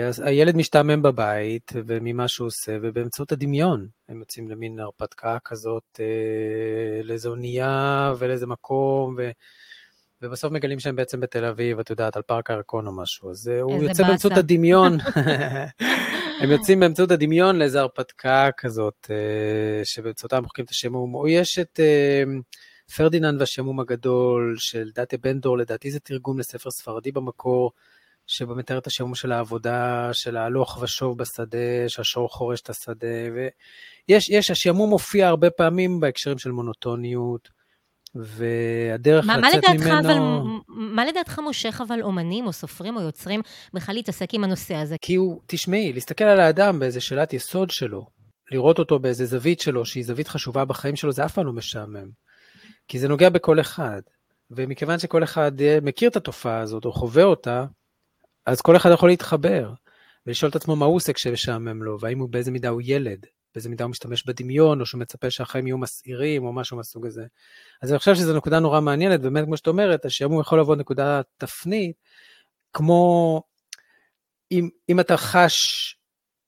אז הילד משתעמם בבית וממה שהוא עושה, ובאמצעות הדמיון הם יוצאים למין הרפתקה כזאת, אה, לאיזו אונייה ולאיזה מקום, ו... ובסוף מגלים שהם בעצם בתל אביב, את יודעת, על פארק הירקון או משהו. אז אה, הוא יוצא באמצעות הדמיון. הם יוצאים באמצעות הדמיון לאיזו הרפתקה כזאת, שבאמצעותה הם מוחקים את השמום. או יש את פרדיננד והשעמום הגדול של דאטה בנדור, לדעתי זה תרגום לספר ספרדי במקור. שבו מתאר את השעמום של העבודה, של ההלוך ושוב בשדה, שהשור חורש את השדה, ויש, יש, השעמום מופיע הרבה פעמים בהקשרים של מונוטוניות, והדרך מה, לצאת מה ממנו... אבל, מה לדעתך מושך אבל אומנים או סופרים או יוצרים בכלל להתעסק עם הנושא הזה? כי הוא, תשמעי, להסתכל על האדם באיזה שאלת יסוד שלו, לראות אותו באיזה זווית שלו, שהיא זווית חשובה בחיים שלו, זה אף פעם לא משעמם. כי זה נוגע בכל אחד. ומכיוון שכל אחד אה, מכיר את התופעה הזאת או חווה אותה, אז כל אחד יכול להתחבר ולשאול את עצמו מה הוא עושה כשמשעמם לו, והאם הוא באיזה מידה הוא ילד, באיזה מידה הוא משתמש בדמיון, או שהוא מצפה שהחיים יהיו מסעירים, או משהו מהסוג הזה. אז אני חושב שזו נקודה נורא מעניינת, באמת, כמו שאת אומרת, השעמום יכול לבוא נקודה תפנית, כמו אם, אם אתה חש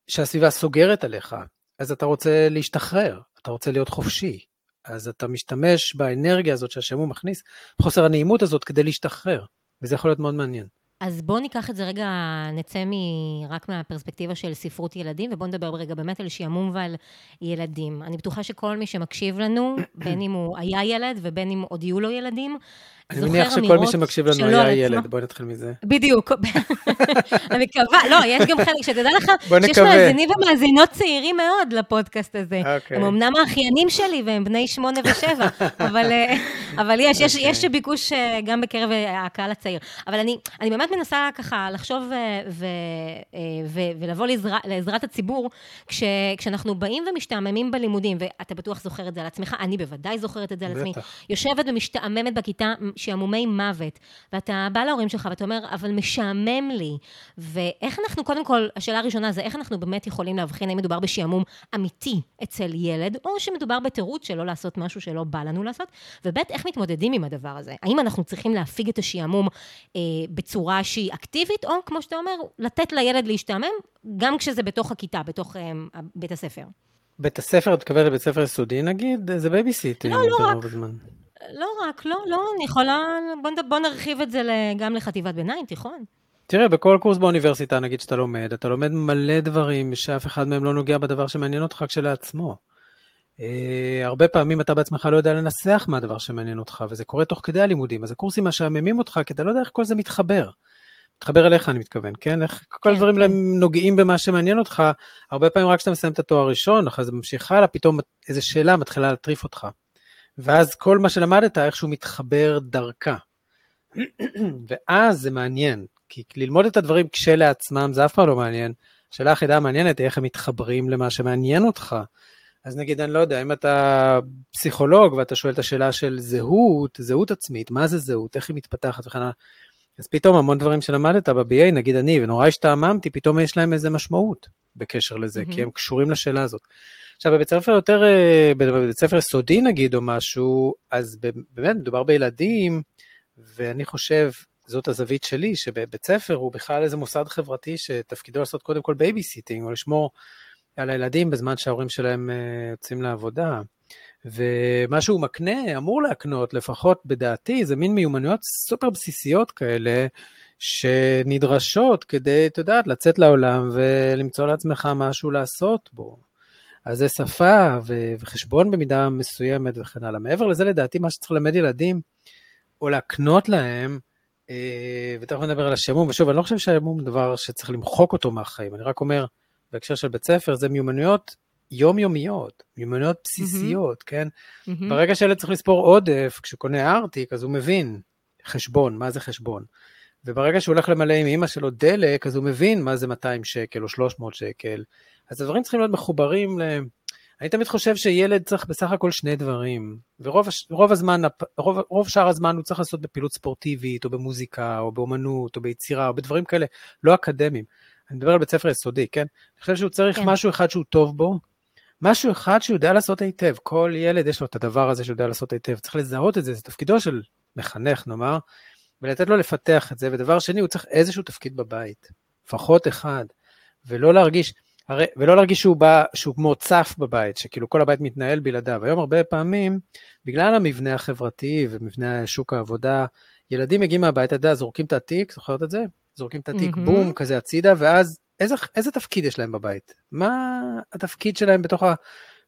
שהסביבה סוגרת עליך, אז אתה רוצה להשתחרר, אתה רוצה להיות חופשי. אז אתה משתמש באנרגיה הזאת שהשעמום מכניס, חוסר הנעימות הזאת כדי להשתחרר, וזה יכול להיות מאוד מעניין. אז בואו ניקח את זה רגע, נצא מ- רק מהפרספקטיבה של ספרות ילדים, ובואו נדבר רגע באמת על שעמום ועל ילדים. אני בטוחה שכל מי שמקשיב לנו, בין אם הוא היה ילד ובין אם עוד יהיו לו ילדים, אני מניח שכל מי שמקשיב לנו היה ילד, בואי נתחיל מזה. בדיוק. אני מקווה, לא, יש גם חלק, שתדע לך. שיש מאזינים ומאזינות צעירים מאוד לפודקאסט הזה. אוקיי. הם אמנם האחיינים שלי והם בני שמונה ושבע, אבל, אה, אבל יש, יש, אוקיי. ביקוש אה, גם בקרב אה, הקהל הצעיר. אבל אני, באמת מנסה ככה לחשוב ולבוא לעזרת הציבור, כש, כשאנחנו באים ומשתעממים בלימודים, ואתה בטוח זוכר את זה על עצמך, אני בוודאי זוכרת את זה על עצמי. יושבת ומשתעממת בכיתה, שעמומי מוות, ואתה בא להורים שלך ואתה אומר, אבל משעמם לי. ואיך אנחנו, קודם כל, השאלה הראשונה זה איך אנחנו באמת יכולים להבחין האם מדובר בשעמום אמיתי אצל ילד, או שמדובר בתירוץ שלא לעשות משהו שלא בא לנו לעשות, וב' איך מתמודדים עם הדבר הזה. האם אנחנו צריכים להפיג את השעמום אה, בצורה שהיא אקטיבית, או כמו שאתה אומר, לתת לילד להשתעמם, גם כשזה בתוך הכיתה, בתוך אה, בית הספר. בית הספר, את מתכוונת לבית ספר יסודי נגיד? זה babysitting. לא, לא רק. הזמן. לא רק, לא, לא, אני יכולה, בוא, בוא נרחיב את זה גם לחטיבת ביניים, תיכון. תראה, בכל קורס באוניברסיטה, נגיד שאתה לומד, אתה לומד מלא דברים שאף אחד מהם לא נוגע בדבר שמעניין אותך כשלעצמו. אה, הרבה פעמים אתה בעצמך לא יודע לנסח מה הדבר שמעניין אותך, וזה קורה תוך כדי הלימודים. אז הקורסים משעממים אותך, כי אתה לא יודע איך כל זה מתחבר. מתחבר אליך, אני מתכוון, כן? איך כל כן, הדברים כן. נוגעים במה שמעניין אותך. הרבה פעמים רק כשאתה מסיים את התואר הראשון, אחרי זה ממשיך הלאה, פתאום איזו שאלה מתחילה להטריף אותך. ואז כל מה שלמדת איכשהו מתחבר דרכה. ואז זה מעניין, כי ללמוד את הדברים כשלעצמם זה אף פעם לא מעניין. השאלה היחידה המעניינת היא איך הם מתחברים למה שמעניין אותך. אז נגיד, אני לא יודע, אם אתה פסיכולוג ואתה שואל את השאלה של זהות, זהות עצמית, מה זה זהות, איך היא מתפתחת וכן הלאה, אז פתאום המון דברים שלמדת ב-BA, נגיד אני, ונורא השתעממתי, פתאום יש להם איזה משמעות בקשר לזה, מהמם. כי הם קשורים לשאלה הזאת. עכשיו, בבית ספר יותר, אה, בבית ספר יסודי נגיד, או משהו, אז באמת מדובר בילדים, ואני חושב, זאת הזווית שלי, שבבית ספר הוא בכלל איזה מוסד חברתי שתפקידו לעשות קודם כל babysitting, או לשמור על הילדים בזמן שההורים שלהם אה, יוצאים לעבודה. ומה שהוא מקנה, אמור להקנות, לפחות בדעתי, זה מין מיומנויות סופר בסיסיות כאלה, שנדרשות כדי, את יודעת, לצאת לעולם ולמצוא לעצמך משהו לעשות בו. אז זה שפה ו- וחשבון במידה מסוימת וכן הלאה. מעבר לזה, לדעתי, מה שצריך ללמד ילדים, או להקנות להם, אה, ותכף נדבר על השעמום, ושוב, אני לא חושב שהשעמום הוא דבר שצריך למחוק אותו מהחיים, אני רק אומר, בהקשר של בית ספר, זה מיומנויות יומיומיות, מיומנויות בסיסיות, כן? מהמם. ברגע שילד צריך לספור עודף, כשהוא קונה ארטיק, אז הוא מבין חשבון, מה זה חשבון. וברגע שהוא הולך למלא עם אמא שלו דלק, אז הוא מבין מה זה 200 שקל או 300 שקל. אז הדברים צריכים להיות מחוברים ל... אני תמיד חושב שילד צריך בסך הכל שני דברים, ורוב רוב הזמן, רוב, רוב שאר הזמן הוא צריך לעשות בפעילות ספורטיבית, או במוזיקה, או באומנות, או ביצירה, או בדברים כאלה, לא אקדמיים. אני מדבר על בית ספר יסודי, כן? אני חושב שהוא צריך כן. משהו אחד שהוא טוב בו, משהו אחד שהוא יודע לעשות היטב. כל ילד יש לו את הדבר הזה שהוא יודע לעשות היטב. צריך לזהות את זה, זה תפקידו של מחנך, נאמר, ולתת לו לפתח את זה. ודבר שני, הוא צריך איזשהו תפקיד בבית, לפחות אחד, ולא להרגיש, הרי, ולא להרגיש שהוא בא, שהוא כמו צף בבית, שכאילו כל הבית מתנהל בלעדיו. היום הרבה פעמים, בגלל המבנה החברתי ומבנה שוק העבודה, ילדים מגיעים מהבית, אתה יודע, זורקים את התיק, זוכרת את זה? זורקים את התיק, מהמם. בום, כזה הצידה, ואז איזה, איזה תפקיד יש להם בבית? מה התפקיד שלהם בתוך ה...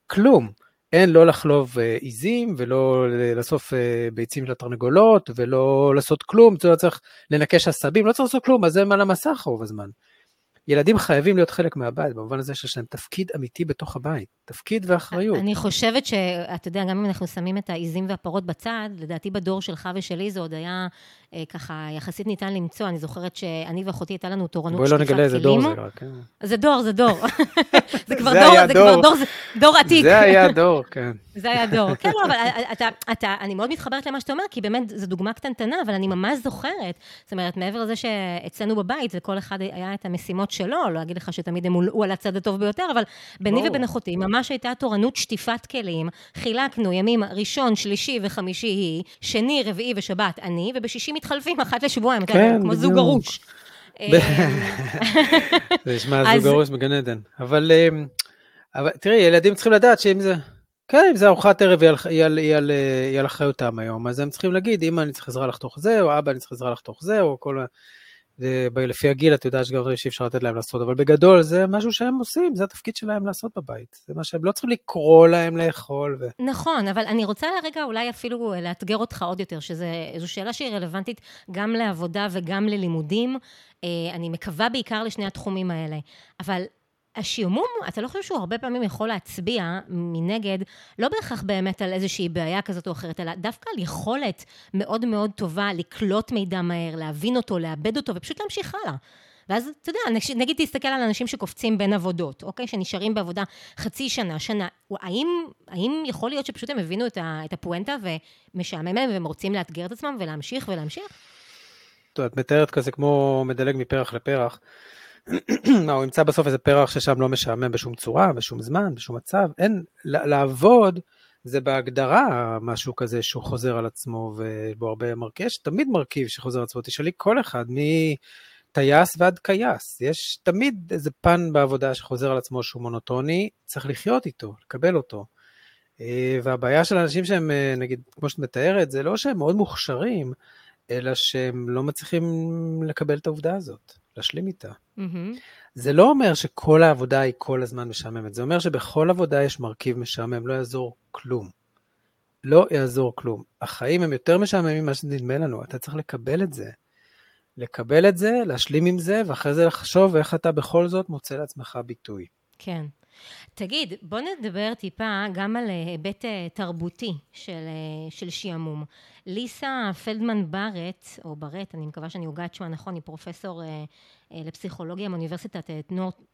כלום. אין לא לחלוב אה, עיזים ולא לאסוף אה, ביצים של התרנגולות ולא לעשות כלום, לא צריך לנקש עשבים, לא צריך לעשות כלום, אז הם על המסך רוב הזמן. ילדים חייבים להיות חלק מהבית, במובן הזה שיש להם תפקיד אמיתי בתוך הבית, תפקיד ואחריות. אני חושבת שאתה יודע, גם אם אנחנו שמים את העיזים והפרות בצד, לדעתי בדור שלך ושלי זה עוד היה ככה יחסית ניתן למצוא. אני זוכרת שאני ואחותי הייתה לנו תורנות בואי לא שטיפת נגלה איזה דור כלים. זה רק. כן. זה דור, זה דור. זה כבר דור, זה כבר דור. דור, עתיק. זה היה דור, כן. זה היה דור. כן, לא, אבל אתה, אתה, אני מאוד מתחברת למה שאתה אומר, כי באמת זו דוגמה קטנטנה, אבל אני ממש זוכרת. זאת אומרת, מעבר לזה שאצלנו בבית, וכל אחד היה את המשימות שלו, לא אגיד לך שתמיד הם הולאו על הצד הטוב ביותר, אבל ביני. ובין אחותי, ממש הייתה תורנות שטיפת כלים. חילקנו ימים ראשון, שלישי וחמישי היא, שני, רביעי ושבת אני, ובשישי מתחלפים אחת לשבועיים, כן, כמו זוג. גרוש. זה נשמע זוג הראש בגן עדן. אבל, אבל תראי, ילדים צריכים לדעת שאם זה... כן, אם זה ארוחת ערב, היא על אחריותם היום, אז הם צריכים להגיד, אמא, אני צריך עזרה לחתוך זה, או אבא, אני צריך עזרה לחתוך זה, או כל... לפי הגיל, את יודעת שגם שאי אפשר לתת להם לעשות, אבל בגדול זה משהו שהם עושים, זה התפקיד שלהם לעשות בבית. זה מה שהם לא צריכים לקרוא להם לאכול. ו... נכון, אבל אני רוצה רגע אולי אפילו לאתגר אותך עוד יותר, שזו שאלה שהיא רלוונטית גם לעבודה וגם ללימודים. אה, אני מקווה בעיקר לשני התחומים האלה. אבל השעמום, אתה לא חושב שהוא הרבה פעמים יכול להצביע מנגד, לא בהכרח באמת על איזושהי בעיה כזאת או אחרת, אלא דווקא על יכולת מאוד מאוד טובה לקלוט מידע מהר, להבין אותו, לאבד אותו ופשוט להמשיך הלאה. ואז, אתה יודע, נגיד תסתכל על אנשים שקופצים בין עבודות, אוקיי? שנשארים בעבודה חצי שנה, שנה. האם, האם יכול להיות שפשוט הם הבינו את הפואנטה ומשעמם להם והם רוצים לאתגר את עצמם ולהמשיך ולהמשיך? את מתארת כזה כמו מדלג מפרח לפרח. הוא ימצא בסוף איזה פרח ששם לא משעמם בשום צורה, בשום זמן, בשום מצב. אין, לעבוד זה בהגדרה משהו כזה שהוא חוזר על עצמו ובו הרבה מרכיב, יש תמיד מרכיב שחוזר על עצמו. תשאלי כל אחד, מטייס ועד קייס. יש תמיד איזה פן בעבודה שחוזר על עצמו שהוא מונוטוני, צריך לחיות איתו, לקבל אותו. אה, והבעיה של אנשים שהם, אה, נגיד, כמו שאת מתארת, זה לא שהם מאוד מוכשרים, אלא שהם לא מצליחים לקבל את העובדה הזאת. להשלים איתה. Mm-hmm. זה לא אומר שכל העבודה היא כל הזמן משעממת, זה אומר שבכל עבודה יש מרכיב משעמם, לא יעזור כלום. לא יעזור כלום. החיים הם יותר משעממים ממה שנדמה לנו, אתה צריך לקבל את זה. לקבל את זה, להשלים עם זה, ואחרי זה לחשוב איך אתה בכל זאת מוצא לעצמך ביטוי. כן. תגיד, בוא נדבר טיפה גם על אה, היבט אה, תרבותי של, אה, של שעמום. ליסה פלדמן ברט, או ברט, אני מקווה שאני הוגה את שמה נכון, היא פרופסור אה, לפסיכולוגיה מאוניברסיטת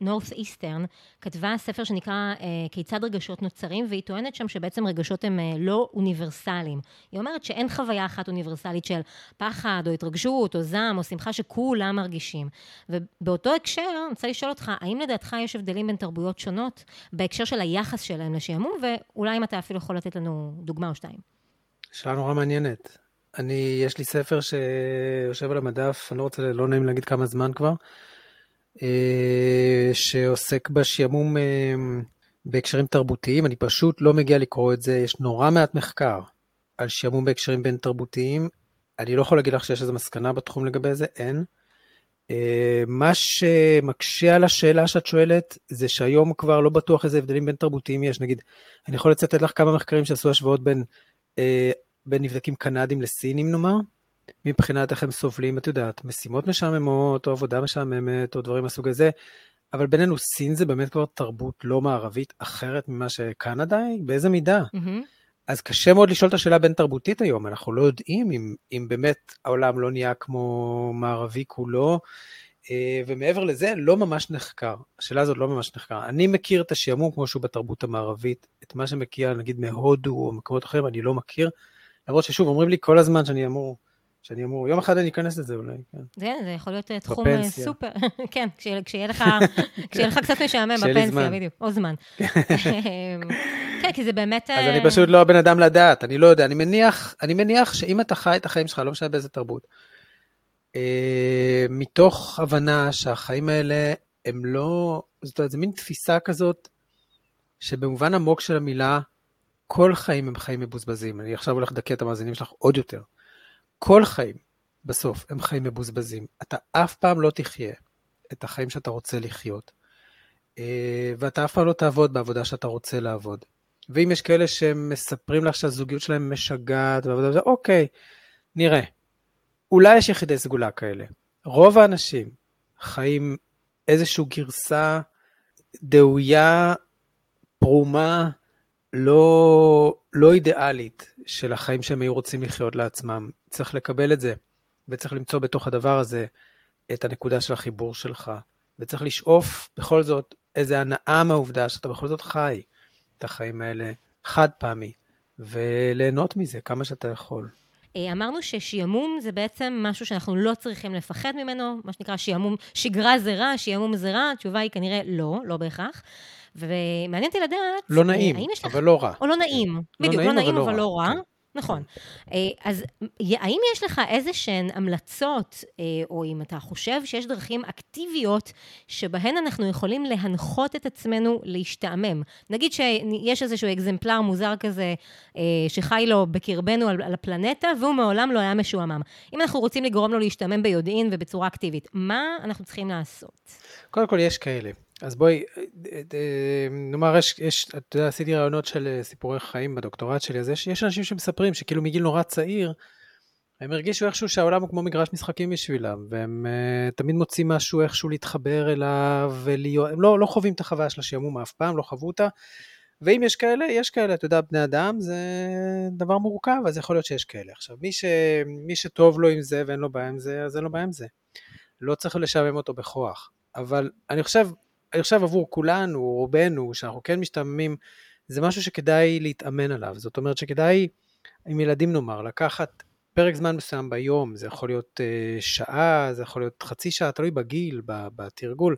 נורת' איסטרן, כתבה ספר שנקרא אה, כיצד רגשות נוצרים, והיא טוענת שם שבעצם רגשות הם אה, לא אוניברסליים. היא אומרת שאין חוויה אחת אוניברסלית של פחד, או התרגשות, או זעם, או שמחה שכולם מרגישים. ובאותו הקשר, אני רוצה לשאול אותך, האם לדעתך יש הבדלים בין תרבויות שונות בהקשר של היחס שלהם לשעמום, ואולי אם אתה אפילו יכול לתת לנו דוגמה או שתיים. שאלה נורא מעניינת. אני, יש לי ספר שיושב על המדף, אני לא רוצה, לא נעים להגיד כמה זמן כבר, אה, שעוסק בשעמום אה, בהקשרים תרבותיים, אני פשוט לא מגיע לקרוא את זה, יש נורא מעט מחקר על שעמום בהקשרים בין תרבותיים, אני לא יכול להגיד לך שיש איזו מסקנה בתחום לגבי זה, אין. אה, מה שמקשה על השאלה שאת שואלת, זה שהיום כבר לא בטוח איזה הבדלים בין תרבותיים יש. נגיד, אני יכול לצטט לך כמה מחקרים שעשו השוואות בין בין נבדקים קנדים לסינים נאמר, מבחינת איך הם סובלים, את יודעת, משימות משעממות, או עבודה משעממת, או דברים מהסוג הזה, אבל בינינו, סין זה באמת כבר תרבות לא מערבית אחרת ממה שקנדה היא? באיזה מידה? Mm-hmm. אז קשה מאוד לשאול את השאלה בין תרבותית היום, אנחנו לא יודעים אם, אם באמת העולם לא נהיה כמו מערבי כולו, אה, ומעבר לזה, לא ממש נחקר. השאלה הזאת לא ממש נחקר. אני מכיר את השעמום כמו שהוא בתרבות המערבית, את מה שמכיר נגיד מהודו או מקומות אחרים, אני לא מכיר. למרות ששוב, אומרים לי כל הזמן שאני אמור, שאני אמור, יום אחד אני אכנס לזה אולי, כן. זה, זה יכול להיות אה, תחום אה, בפנסיה. סופר, כן, כשיהיה לך, כשיהיה לך קצת משעמם בפנסיה, בדיוק, או זמן. כן, כי זה באמת... אז אני פשוט לא הבן אדם לדעת, אני לא יודע, אני מניח, אני מניח שאם אתה חי את החיים שלך, לא משנה באיזה תרבות, מתוך הבנה שהחיים האלה הם לא, זאת אומרת, זה מין תפיסה כזאת, שבמובן עמוק של המילה, כל חיים הם חיים מבוזבזים. אני עכשיו הולך לדכא את המאזינים שלך עוד יותר. כל חיים, בסוף, הם חיים מבוזבזים. אתה אף פעם לא תחיה את החיים שאתה רוצה לחיות, אה, ואתה אף פעם לא תעבוד בעבודה שאתה רוצה לעבוד. ואם יש כאלה שמספרים לך שהזוגיות שלהם משגעת, אוקיי, נראה. אולי יש יחידי סגולה כאלה. רוב האנשים חיים איזושהי גרסה דאויה, פרומה, לא, לא אידיאלית של החיים שהם היו רוצים לחיות לעצמם. צריך לקבל את זה, וצריך למצוא בתוך הדבר הזה את הנקודה של החיבור שלך, וצריך לשאוף בכל זאת איזה הנאה מהעובדה שאתה בכל זאת חי את החיים האלה חד פעמי, וליהנות מזה כמה שאתה יכול. אה, אמרנו ששעמום זה בעצם משהו שאנחנו לא צריכים לפחד ממנו, מה שנקרא שעמום, שגרה זה רע, שעמום זה רע, התשובה היא כנראה לא, לא בהכרח. ומעניין אותי לדעת... לא נעים, אבל לא רע. או לא נעים, לא בדיוק, לא נעים, אבל לא רע. נכון. אה, אז האם יש לך איזה שהן המלצות, אה, או אם אתה חושב שיש דרכים אקטיביות שבהן אנחנו יכולים להנחות את עצמנו להשתעמם? נגיד שיש איזשהו אקזמפלר מוזר כזה אה, שחי לו בקרבנו על, על הפלנטה, והוא מעולם לא היה משועמם. אם אנחנו רוצים לגרום לו להשתעמם ביודעין ובצורה אקטיבית, מה אנחנו צריכים לעשות? קודם כל, יש כאלה. אז בואי, נאמר, יש, יש, אתה יודע, עשיתי רעיונות של אה, סיפורי חיים בדוקטורט שלי, אז יש, יש אנשים שמספרים שכאילו מגיל נורא צעיר, הם הרגישו איכשהו שהעולם הוא כמו מגרש משחקים בשבילם, והם uh, תמיד מוצאים משהו איכשהו להתחבר אליו, ולהיות, הם לא, לא חווים את החוויה של השעמום אף פעם, לא חוו אותה, ואם יש כאלה, יש כאלה, אתה יודע, בני אדם זה דבר מורכב, אז יכול להיות שיש כאלה. עכשיו, מי, ש, מי שטוב לו עם זה ואין לו בעיה עם זה, אז אין לו בעיה עם זה. לא צריך לשעמם אותו בכוח. אבל אני חושב, אני חושב עבור כולנו, רובנו, שאנחנו כן משתעממים, זה משהו שכדאי להתאמן עליו. זאת אומרת שכדאי, עם ילדים נאמר, לקחת פרק זמן מסוים ביום, זה יכול להיות uh, שעה, זה יכול להיות חצי שעה, תלוי בגיל, בתרגול,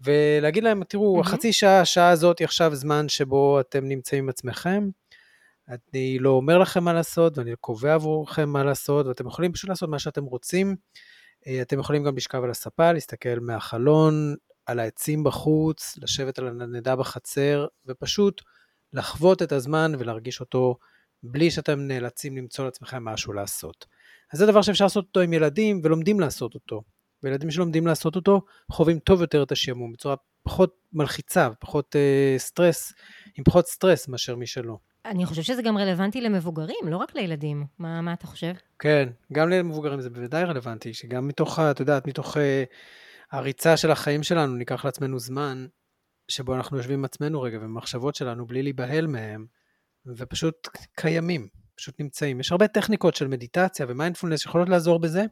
ולהגיד להם, תראו, mm-hmm. חצי שעה, השעה הזאת היא עכשיו זמן שבו אתם נמצאים עם עצמכם, אני לא אומר לכם מה לעשות, ואני קובע עבורכם מה לעשות, ואתם יכולים פשוט לעשות מה שאתם רוצים. אה, אתם יכולים גם לשכב על הספה, להסתכל מהחלון, על העצים בחוץ, לשבת על הנדנדה בחצר, ופשוט לחוות את הזמן ולהרגיש אותו בלי שאתם נאלצים למצוא לעצמכם משהו לעשות. אז זה דבר שאפשר לעשות אותו עם ילדים ולומדים לעשות אותו. וילדים שלומדים לעשות אותו חווים טוב יותר את השעמום בצורה פחות מלחיצה, פחות אה, סטרס, עם פחות סטרס מאשר מי שלא. אני חושב שזה גם רלוונטי למבוגרים, לא רק לילדים. מה, מה אתה חושב? כן, גם למבוגרים זה בוודאי רלוונטי, שגם מתוך, את יודעת, מתוך... אה, הריצה של החיים שלנו, ניקח לעצמנו זמן שבו אנחנו יושבים עם עצמנו רגע ומחשבות שלנו בלי להיבהל מהם, ופשוט קיימים, פשוט נמצאים. יש הרבה טכניקות של מדיטציה ומיינדפולנס שיכולות לעזור בזה,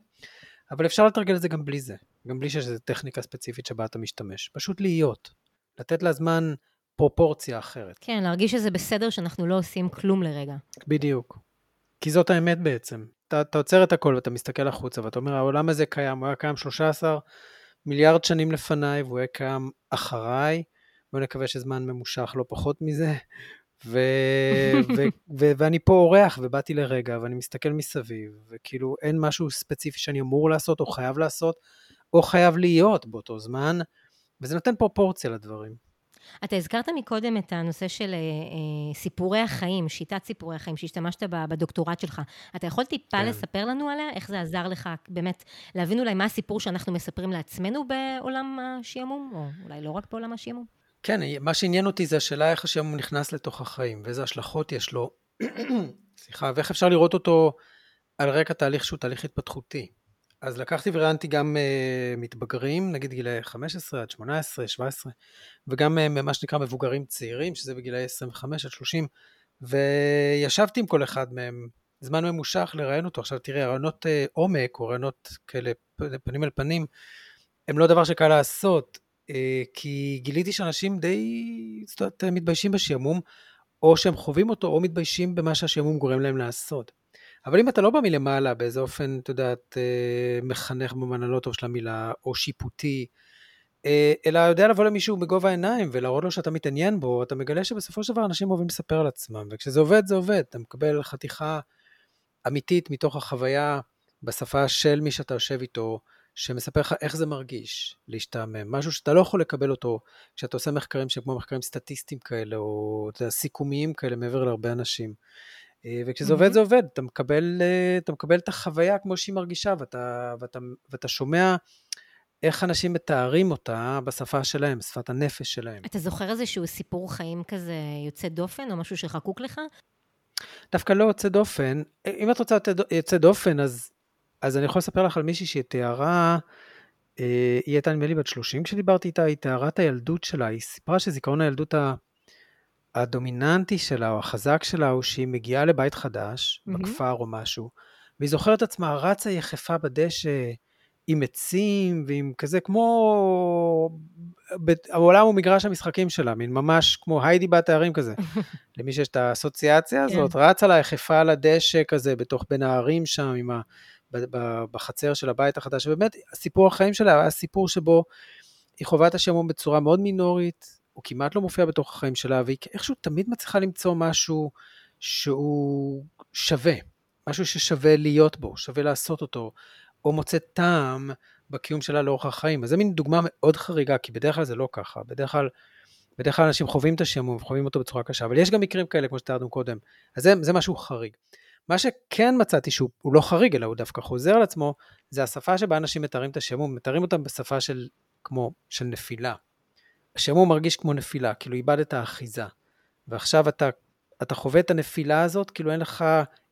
אבל אפשר לתרגל את זה גם בלי זה, גם בלי שיש איזו טכניקה ספציפית שבה אתה משתמש. פשוט להיות, לתת לה זמן פרופורציה אחרת. כן, להרגיש שזה בסדר שאנחנו לא עושים כלום לרגע. בדיוק. כי זאת האמת בעצם. אתה, אתה עוצר את הכל ואתה מסתכל החוצה ואתה אומר, העולם הזה קיים, הוא היה קיים 13 מיליארד שנים לפניי והוא יהיה קיים אחריי, בוא נקווה שזמן ממושך לא פחות מזה. ו- ו- ו- ואני פה אורח ובאתי לרגע ואני מסתכל מסביב, וכאילו אין משהו ספציפי שאני אמור לעשות או חייב לעשות, או חייב להיות באותו זמן, וזה נותן פרופורציה לדברים. אתה הזכרת מקודם את הנושא של אה, אה, סיפורי החיים, שיטת סיפורי החיים שהשתמשת בה בדוקטורט שלך. אתה יכול טיפה כן. לספר לנו עליה? איך זה עזר לך באמת להבין אולי מה הסיפור שאנחנו מספרים לעצמנו בעולם השעמום, או אולי לא רק בעולם השעמום? כן, מה שעניין אותי זה השאלה איך השעמום נכנס לתוך החיים, ואיזה השלכות יש לו, סליחה, ואיך אפשר לראות אותו על רקע תהליך שהוא תהליך התפתחותי. אז לקחתי וראיינתי גם uh, מתבגרים, נגיד גילאי 15 עד 18, 17, וגם uh, מה שנקרא מבוגרים צעירים, שזה בגילאי 25 עד 30, וישבתי עם כל אחד מהם זמן ממושך לראיין אותו. עכשיו תראה, רעיונות uh, עומק, או רעיונות כאלה פנים אל פנים, הם לא דבר שקל לעשות, uh, כי גיליתי שאנשים די, זאת אומרת, מתביישים בשעמום, או שהם חווים אותו, או מתביישים במה שהשעמום גורם להם לעשות. אבל אם אתה לא בא מלמעלה, באיזה אופן, את יודעת, אה, מחנך במובן הלא טוב של המילה, או שיפוטי, אה, אלא יודע לבוא למישהו בגובה העיניים ולהראות לו שאתה מתעניין בו, אתה מגלה שבסופו של דבר אנשים אוהבים לספר על עצמם, וכשזה עובד, זה עובד. אתה מקבל חתיכה אמיתית מתוך החוויה בשפה של מי שאתה יושב איתו, שמספר לך איך זה מרגיש להשתעמם, משהו שאתה לא יכול לקבל אותו כשאתה עושה מחקרים כמו מחקרים סטטיסטיים כאלה, או אתה יודע, סיכומיים כאלה מעבר להרבה אנשים. אה, וכשזה עובד זה עובד, אתה מקבל, אה, אתה מקבל את החוויה כמו שהיא מרגישה, ואתה, ואתה, ואתה שומע איך אנשים מתארים אותה בשפה שלהם, בשפת הנפש שלהם. אתה זוכר איזשהו סיפור חיים כזה יוצא דופן, או משהו שחקוק לך? דווקא לא יוצא דופן. אם את רוצה יוצא דופן, אז, אז אני יכול לספר לך על מישהי שתיארה, אה, היא הייתה נדמה לי בת 30 כשדיברתי איתה, היא תיארה את הילדות שלה, היא סיפרה שזיכרון הילדות ה... הדומיננטי שלה או החזק שלה הוא שהיא מגיעה לבית חדש, mm-hmm. בכפר או משהו, והיא זוכרת עצמה רצה יחפה בדשא עם עצים ועם כזה כמו... העולם הוא מגרש המשחקים שלה, מין ממש כמו היידי בת הערים כזה. למי שיש את האסוציאציה כן. הזאת, רצה לה יחפה על הדשא כזה בתוך בין הערים שם, עם ה... בחצר של הבית החדש, ובאמת סיפור החיים שלה היה סיפור שבו היא חווה את השעמום בצורה מאוד מינורית, הוא כמעט לא מופיע בתוך החיים שלה, והיא איכשהו תמיד מצליחה למצוא משהו שהוא שווה, משהו ששווה להיות בו, שווה לעשות אותו, או מוצא טעם בקיום שלה לאורך החיים. אז זו מין דוגמה מאוד חריגה, כי בדרך כלל זה לא ככה. בדרך כלל, בדרך כלל אנשים חווים את השעמום, חווים אותו בצורה קשה, אבל יש גם מקרים כאלה, כמו שתיארנו קודם. אז זה, זה משהו חריג. מה שכן מצאתי שהוא לא חריג, אלא הוא דווקא חוזר על עצמו, זה השפה שבה אנשים מתארים את השעמום, מתארים אותם בשפה של, כמו, של נפילה. השעמום מרגיש כמו נפילה, כאילו איבדת אחיזה. ועכשיו אתה, אתה חווה את הנפילה הזאת, כאילו אין לך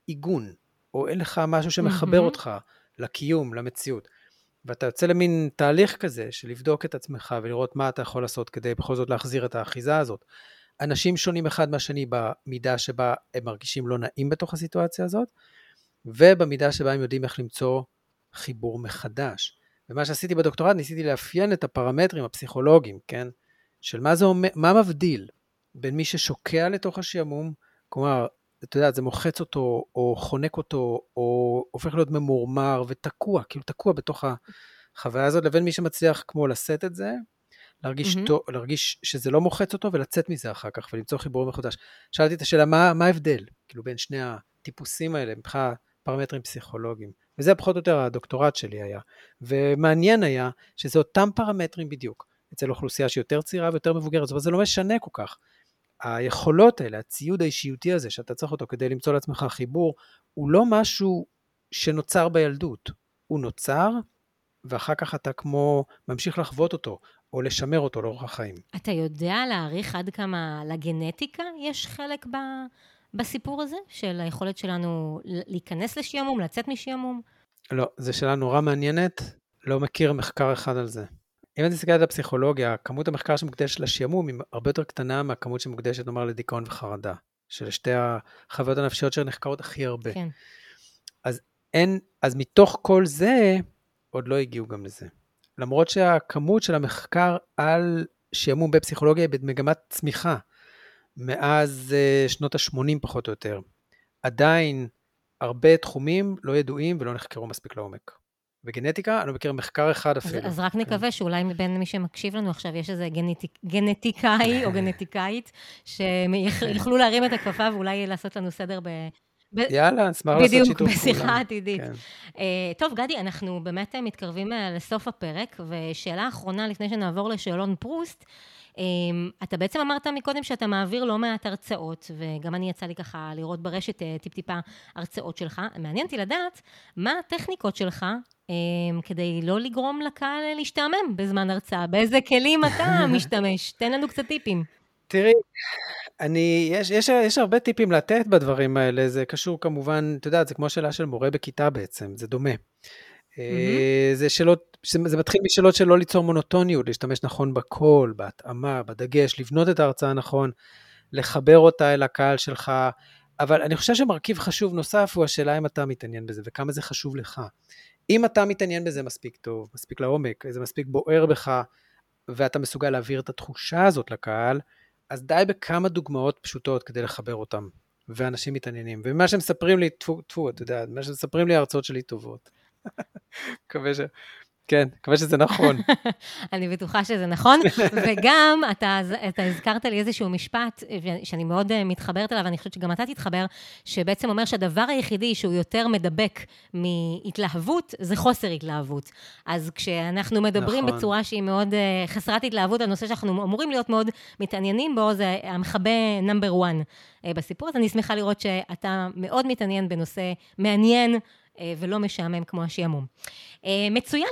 עיגון, או אין לך משהו שמחבר mm-hmm. אותך לקיום, למציאות. ואתה יוצא למין תהליך כזה של לבדוק את עצמך ולראות מה אתה יכול לעשות כדי בכל זאת להחזיר את האחיזה הזאת. אנשים שונים אחד מהשני במידה שבה הם מרגישים לא נעים בתוך הסיטואציה הזאת, ובמידה שבה הם יודעים איך למצוא חיבור מחדש. ומה שעשיתי בדוקטורט, ניסיתי לאפיין את הפרמטרים הפסיכולוגיים, כן? של מה זה אומר, מה מבדיל בין מי ששוקע לתוך השעמום, כלומר, אתה יודע, זה מוחץ אותו, או חונק אותו, או הופך להיות ממורמר ותקוע, כאילו תקוע בתוך החוויה הזאת, לבין מי שמצליח כמו לשאת את זה, להרגיש, mm-hmm. טוב, להרגיש שזה לא מוחץ אותו ולצאת מזה אחר כך ולמצוא חיבור מחודש. שאלתי את השאלה, מה, מה ההבדל, כאילו, בין שני הטיפוסים האלה, מבחינת פרמטרים פסיכולוגיים? וזה פחות או יותר הדוקטורט שלי היה. ומעניין היה שזה אותם פרמטרים בדיוק, אצל אוכלוסייה שהיא יותר צעירה ויותר מבוגרת, אבל זה לא משנה כל כך. היכולות האלה, הציוד האישיותי הזה שאתה צריך אותו כדי למצוא לעצמך חיבור, הוא לא משהו שנוצר בילדות. הוא נוצר, ואחר כך אתה כמו ממשיך לחוות אותו, או לשמר אותו לאורך החיים. אתה יודע להעריך עד כמה לגנטיקה יש חלק ב... בסיפור הזה, של היכולת שלנו להיכנס לשעמום, לצאת משעמום? לא, זו שאלה נורא מעניינת, לא מכיר מחקר אחד על זה. אם אתה מסתכל על הפסיכולוגיה, כמות המחקר שמוקדשת לשעמום היא הרבה יותר קטנה מהכמות שמוקדשת, נאמר, לדיכאון וחרדה, של שתי החוויות הנפשיות שנחקרות הכי הרבה. כן. אז אין, אז מתוך כל זה, עוד לא הגיעו גם לזה. למרות שהכמות של המחקר על שעמום בפסיכולוגיה היא במגמת צמיחה, מאז uh, שנות ה-80 פחות או יותר. עדיין הרבה תחומים לא ידועים ולא נחקרו מספיק לעומק. בגנטיקה, אני לא מכיר מחקר אחד אפילו. אז, אז רק כן. נקווה שאולי מבין מי שמקשיב לנו עכשיו יש איזה גנטיק, גנטיקאי או גנטיקאית, שיוכלו להרים את הכפפה ואולי לעשות לנו סדר ב... ב... יאללה, נשמח לעשות שיתוף פעולה. בדיוק, בשיחה עתידית. כן. Uh, טוב, גדי, אנחנו באמת אה, מתקרבים uh, לסוף הפרק, ושאלה אחרונה לפני שנעבור לשאלון פרוסט. Um, אתה בעצם אמרת מקודם שאתה מעביר לא מעט הרצאות, וגם אני יצא לי ככה לראות ברשת uh, טיפ-טיפה הרצאות שלך. מעניין אותי לדעת מה הטכניקות שלך um, כדי לא לגרום לקהל להשתעמם בזמן הרצאה. באיזה כלים אתה משתמש? תן לנו קצת טיפים. תראי, אני, יש, יש, יש הרבה טיפים לתת בדברים האלה, זה קשור כמובן, את יודעת, זה כמו שאלה של מורה בכיתה בעצם, זה דומה. Mm-hmm. זה שאלות, זה מתחיל משאלות של לא ליצור מונוטוניות, להשתמש נכון בקול, בהתאמה, בדגש, לבנות את ההרצאה נכון, לחבר אותה אל הקהל שלך, אבל אני חושב שמרכיב חשוב נוסף הוא השאלה אם אתה מתעניין בזה וכמה זה חשוב לך. אם אתה מתעניין בזה מספיק טוב, מספיק לעומק, זה מספיק בוער בך, ואתה מסוגל להעביר את התחושה הזאת לקהל, אז די בכמה דוגמאות פשוטות כדי לחבר אותם, ואנשים מתעניינים. ומה שמספרים לי, טפו, טפו, אתה יודע, מה שמספרים לי ההרצאות שלי טובות. מקווה ש... כן, מקווה שזה נכון. אני בטוחה שזה נכון, וגם אתה, אתה הזכרת לי איזשהו משפט שאני מאוד אה, מתחברת אליו, ואני חושבת שגם אתה תתחבר, שבעצם אומר שהדבר היחידי שהוא יותר מדבק מהתלהבות, זה חוסר התלהבות. אז כשאנחנו מדברים נכון. בצורה שהיא מאוד uh, חסרת התלהבות, הנושא שאנחנו אמורים להיות מאוד מתעניינים בו, זה המכבה נאמבר 1 uh, בסיפור הזה. אני שמחה לראות שאתה מאוד מתעניין בנושא מעניין. ולא משעמם כמו השעמום. מצוין,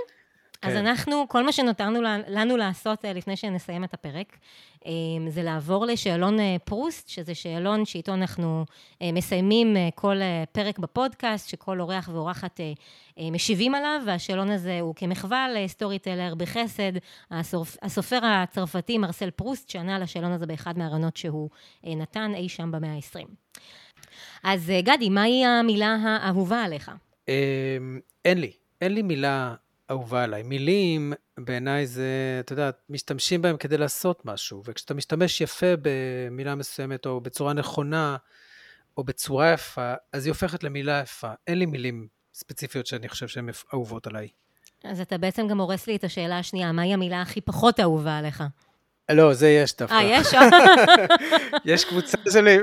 אז כן. אנחנו, כל מה שנותר לנו לעשות אה, לפני שנסיים את הפרק, אה, זה לעבור לשאלון אה, פרוסט, שזה שאלון שאיתו אנחנו מסיימים כל פרק בפודקאסט, שכל אורח ואורחת משיבים עליו, והשאלון הזה הוא כמחווה ל storyteller בחסד, הסופר הצרפתי מרסל פרוסט, שענה על השאלון הזה באחד מהרעיונות שהוא נתן אי שם במאה ה-20. אז גדי, מהי המילה האהובה עליך? אין לי. אין לי מילה אהובה עליי. מילים, בעיניי זה, אתה יודע, משתמשים בהם כדי לעשות משהו, וכשאתה משתמש יפה במילה מסוימת, או בצורה נכונה, או בצורה יפה, אז היא הופכת למילה יפה. אין לי מילים ספציפיות שאני חושב שהן אהובות עליי. אז אתה בעצם גם הורס לי את השאלה השנייה, מהי המילה הכי פחות אהובה עליך? לא, זה יש דווקא. אה, יש? יש קבוצה שלי,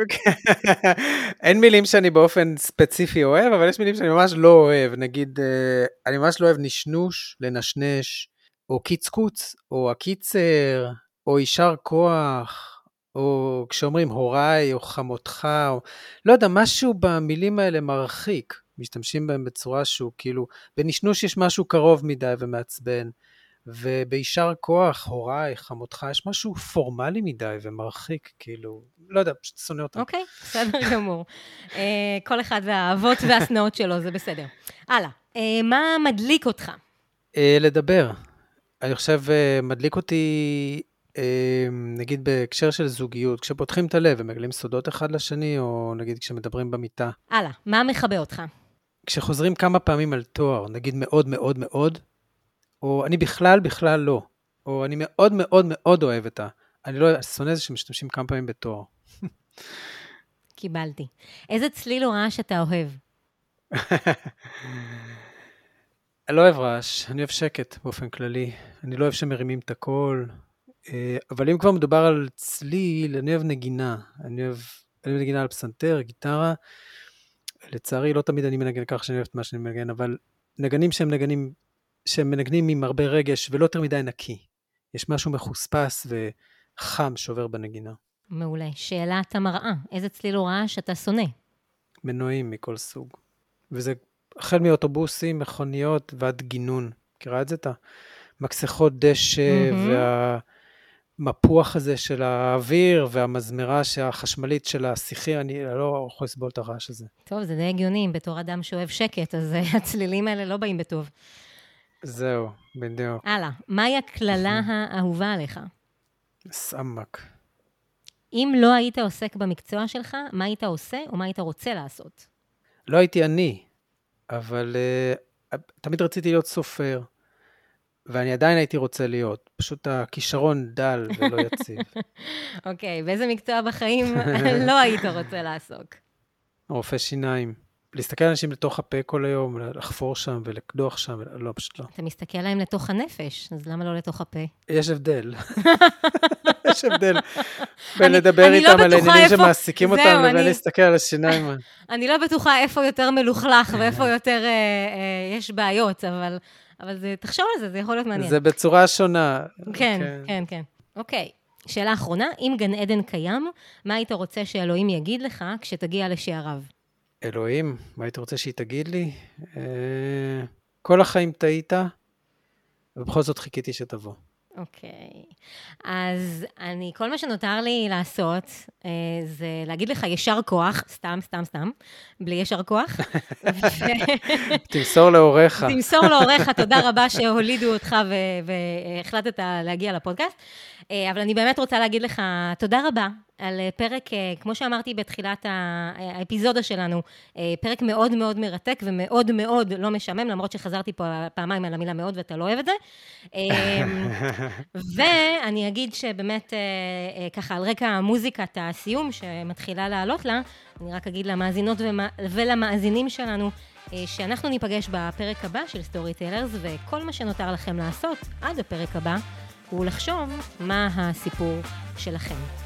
אין מילים שאני באופן ספציפי אוהב, אבל יש מילים שאני ממש לא אוהב. נגיד, אה, אני ממש לא אוהב נשנוש, לנשנש, או קיצקוץ, או הקיצר, או יישר כוח, או כשאומרים הוריי, או חמותך, או לא יודע, משהו במילים האלה מרחיק. משתמשים בהם בצורה שהוא כאילו, בנשנוש יש משהו קרוב מדי ומעצבן. וביישר כוח, הוריי, חמותך, יש משהו פורמלי מדי ומרחיק, כאילו, לא יודע, פשוט שונא אותם. אוקיי, okay, בסדר גמור. uh, כל אחד והאהבות והשנאות שלו, זה בסדר. הלאה, uh, מה מדליק אותך? Uh, לדבר. אני חושב, מדליק אותי, נגיד בהקשר של זוגיות, כשפותחים את הלב ומגלים סודות אחד לשני, או נגיד כשמדברים במיטה. הלאה, מה מכבה אותך? כשחוזרים כמה פעמים על תואר, נגיד מאוד מאוד מאוד, או אני בכלל בכלל לא, או אני מאוד מאוד מאוד אוהב את ה... אני לא, שונא זה שמשתמשים כמה פעמים בתואר. קיבלתי. איזה צליל או רעש אתה אוהב? אני לא אוהב רעש, אני אוהב שקט באופן כללי. אני לא אוהב שמרימים את הקול. אה, אבל אם כבר מדובר על צליל, אני אוהב נגינה. אני אוהב, אני אוהב נגינה על פסנתר, גיטרה. לצערי, לא תמיד אני מנגן כך שאני אוהב את מה שאני מנגן, אבל נגנים שהם נגנים שהם מנגנים עם הרבה רגש ולא יותר מדי נקי. יש משהו מחוספס וחם שעובר בנגינה. מעולה. שאלת המראה, איזה צליל או רעש אתה שונא? מנועים מכל סוג. וזה החל מאוטובוסים, מכוניות ועד גינון. מכירה את זה? את המקסחות דשא mm-hmm. והמפוח הזה של האוויר והמזמרה החשמלית של השיחי, אני לא יכול לסבול את הרעש הזה. טוב, זה די הגיוני, בתור אדם שאוהב שקט, אז הצלילים האלה לא באים בטוב. זהו, בדיוק. הלאה, מהי הקללה האהובה עליך? סמק. אם לא היית עוסק במקצוע שלך, מה היית עושה או מה היית רוצה לעשות? לא הייתי אני, אבל uh, תמיד רציתי להיות סופר, ואני עדיין הייתי רוצה להיות. פשוט הכישרון דל ולא יציב. אוקיי, okay, באיזה מקצוע בחיים לא היית רוצה לעסוק? רופא שיניים. להסתכל על אנשים לתוך הפה כל היום, לחפור שם ולקדוח שם, לא, פשוט לא. אתה מסתכל להם לתוך הנפש, אז למה לא לתוך הפה? יש הבדל. יש הבדל בין לדבר לא איתם על עניינים שמעסיקים אותם לבין להסתכל על השיניים. אני לא בטוחה איפה יותר מלוכלך ואיפה יותר אה, אה, יש בעיות, אבל, אבל זה, תחשוב על זה, זה יכול להיות מעניין. זה בצורה שונה. כן, כן, כן. כן. אוקיי, שאלה אחרונה, אם גן עדן קיים, מה היית רוצה שאלוהים יגיד לך כשתגיע לשעריו? אלוהים, מה היית רוצה שהיא תגיד לי? אה, כל החיים טעית, ובכל זאת חיכיתי שתבוא. אוקיי. Okay. אז אני, כל מה שנותר לי לעשות אה, זה להגיד לך יישר כוח, סתם, סתם, סתם, בלי יישר כוח. תמסור להוריך. תמסור להוריך, תודה רבה שהולידו אותך והחלטת להגיע לפודקאסט. אה, אבל אני באמת רוצה להגיד לך תודה רבה על אה, פרק, אה, כמו שאמרתי בתחילת האפיזודה שלנו, פרק מאוד מאוד מרתק ומאוד מאוד לא משעמם, למרות שחזרתי פה פעמיים על המילה מאוד ואתה לא אוהב את זה. ואני אגיד שבאמת, ככה, על רקע המוזיקת הסיום שמתחילה לעלות לה, אני רק אגיד למאזינות ולמאזינים שלנו, שאנחנו ניפגש בפרק הבא של סטוריטלרז, וכל מה שנותר לכם לעשות עד הפרק הבא, הוא לחשוב מה הסיפור שלכם.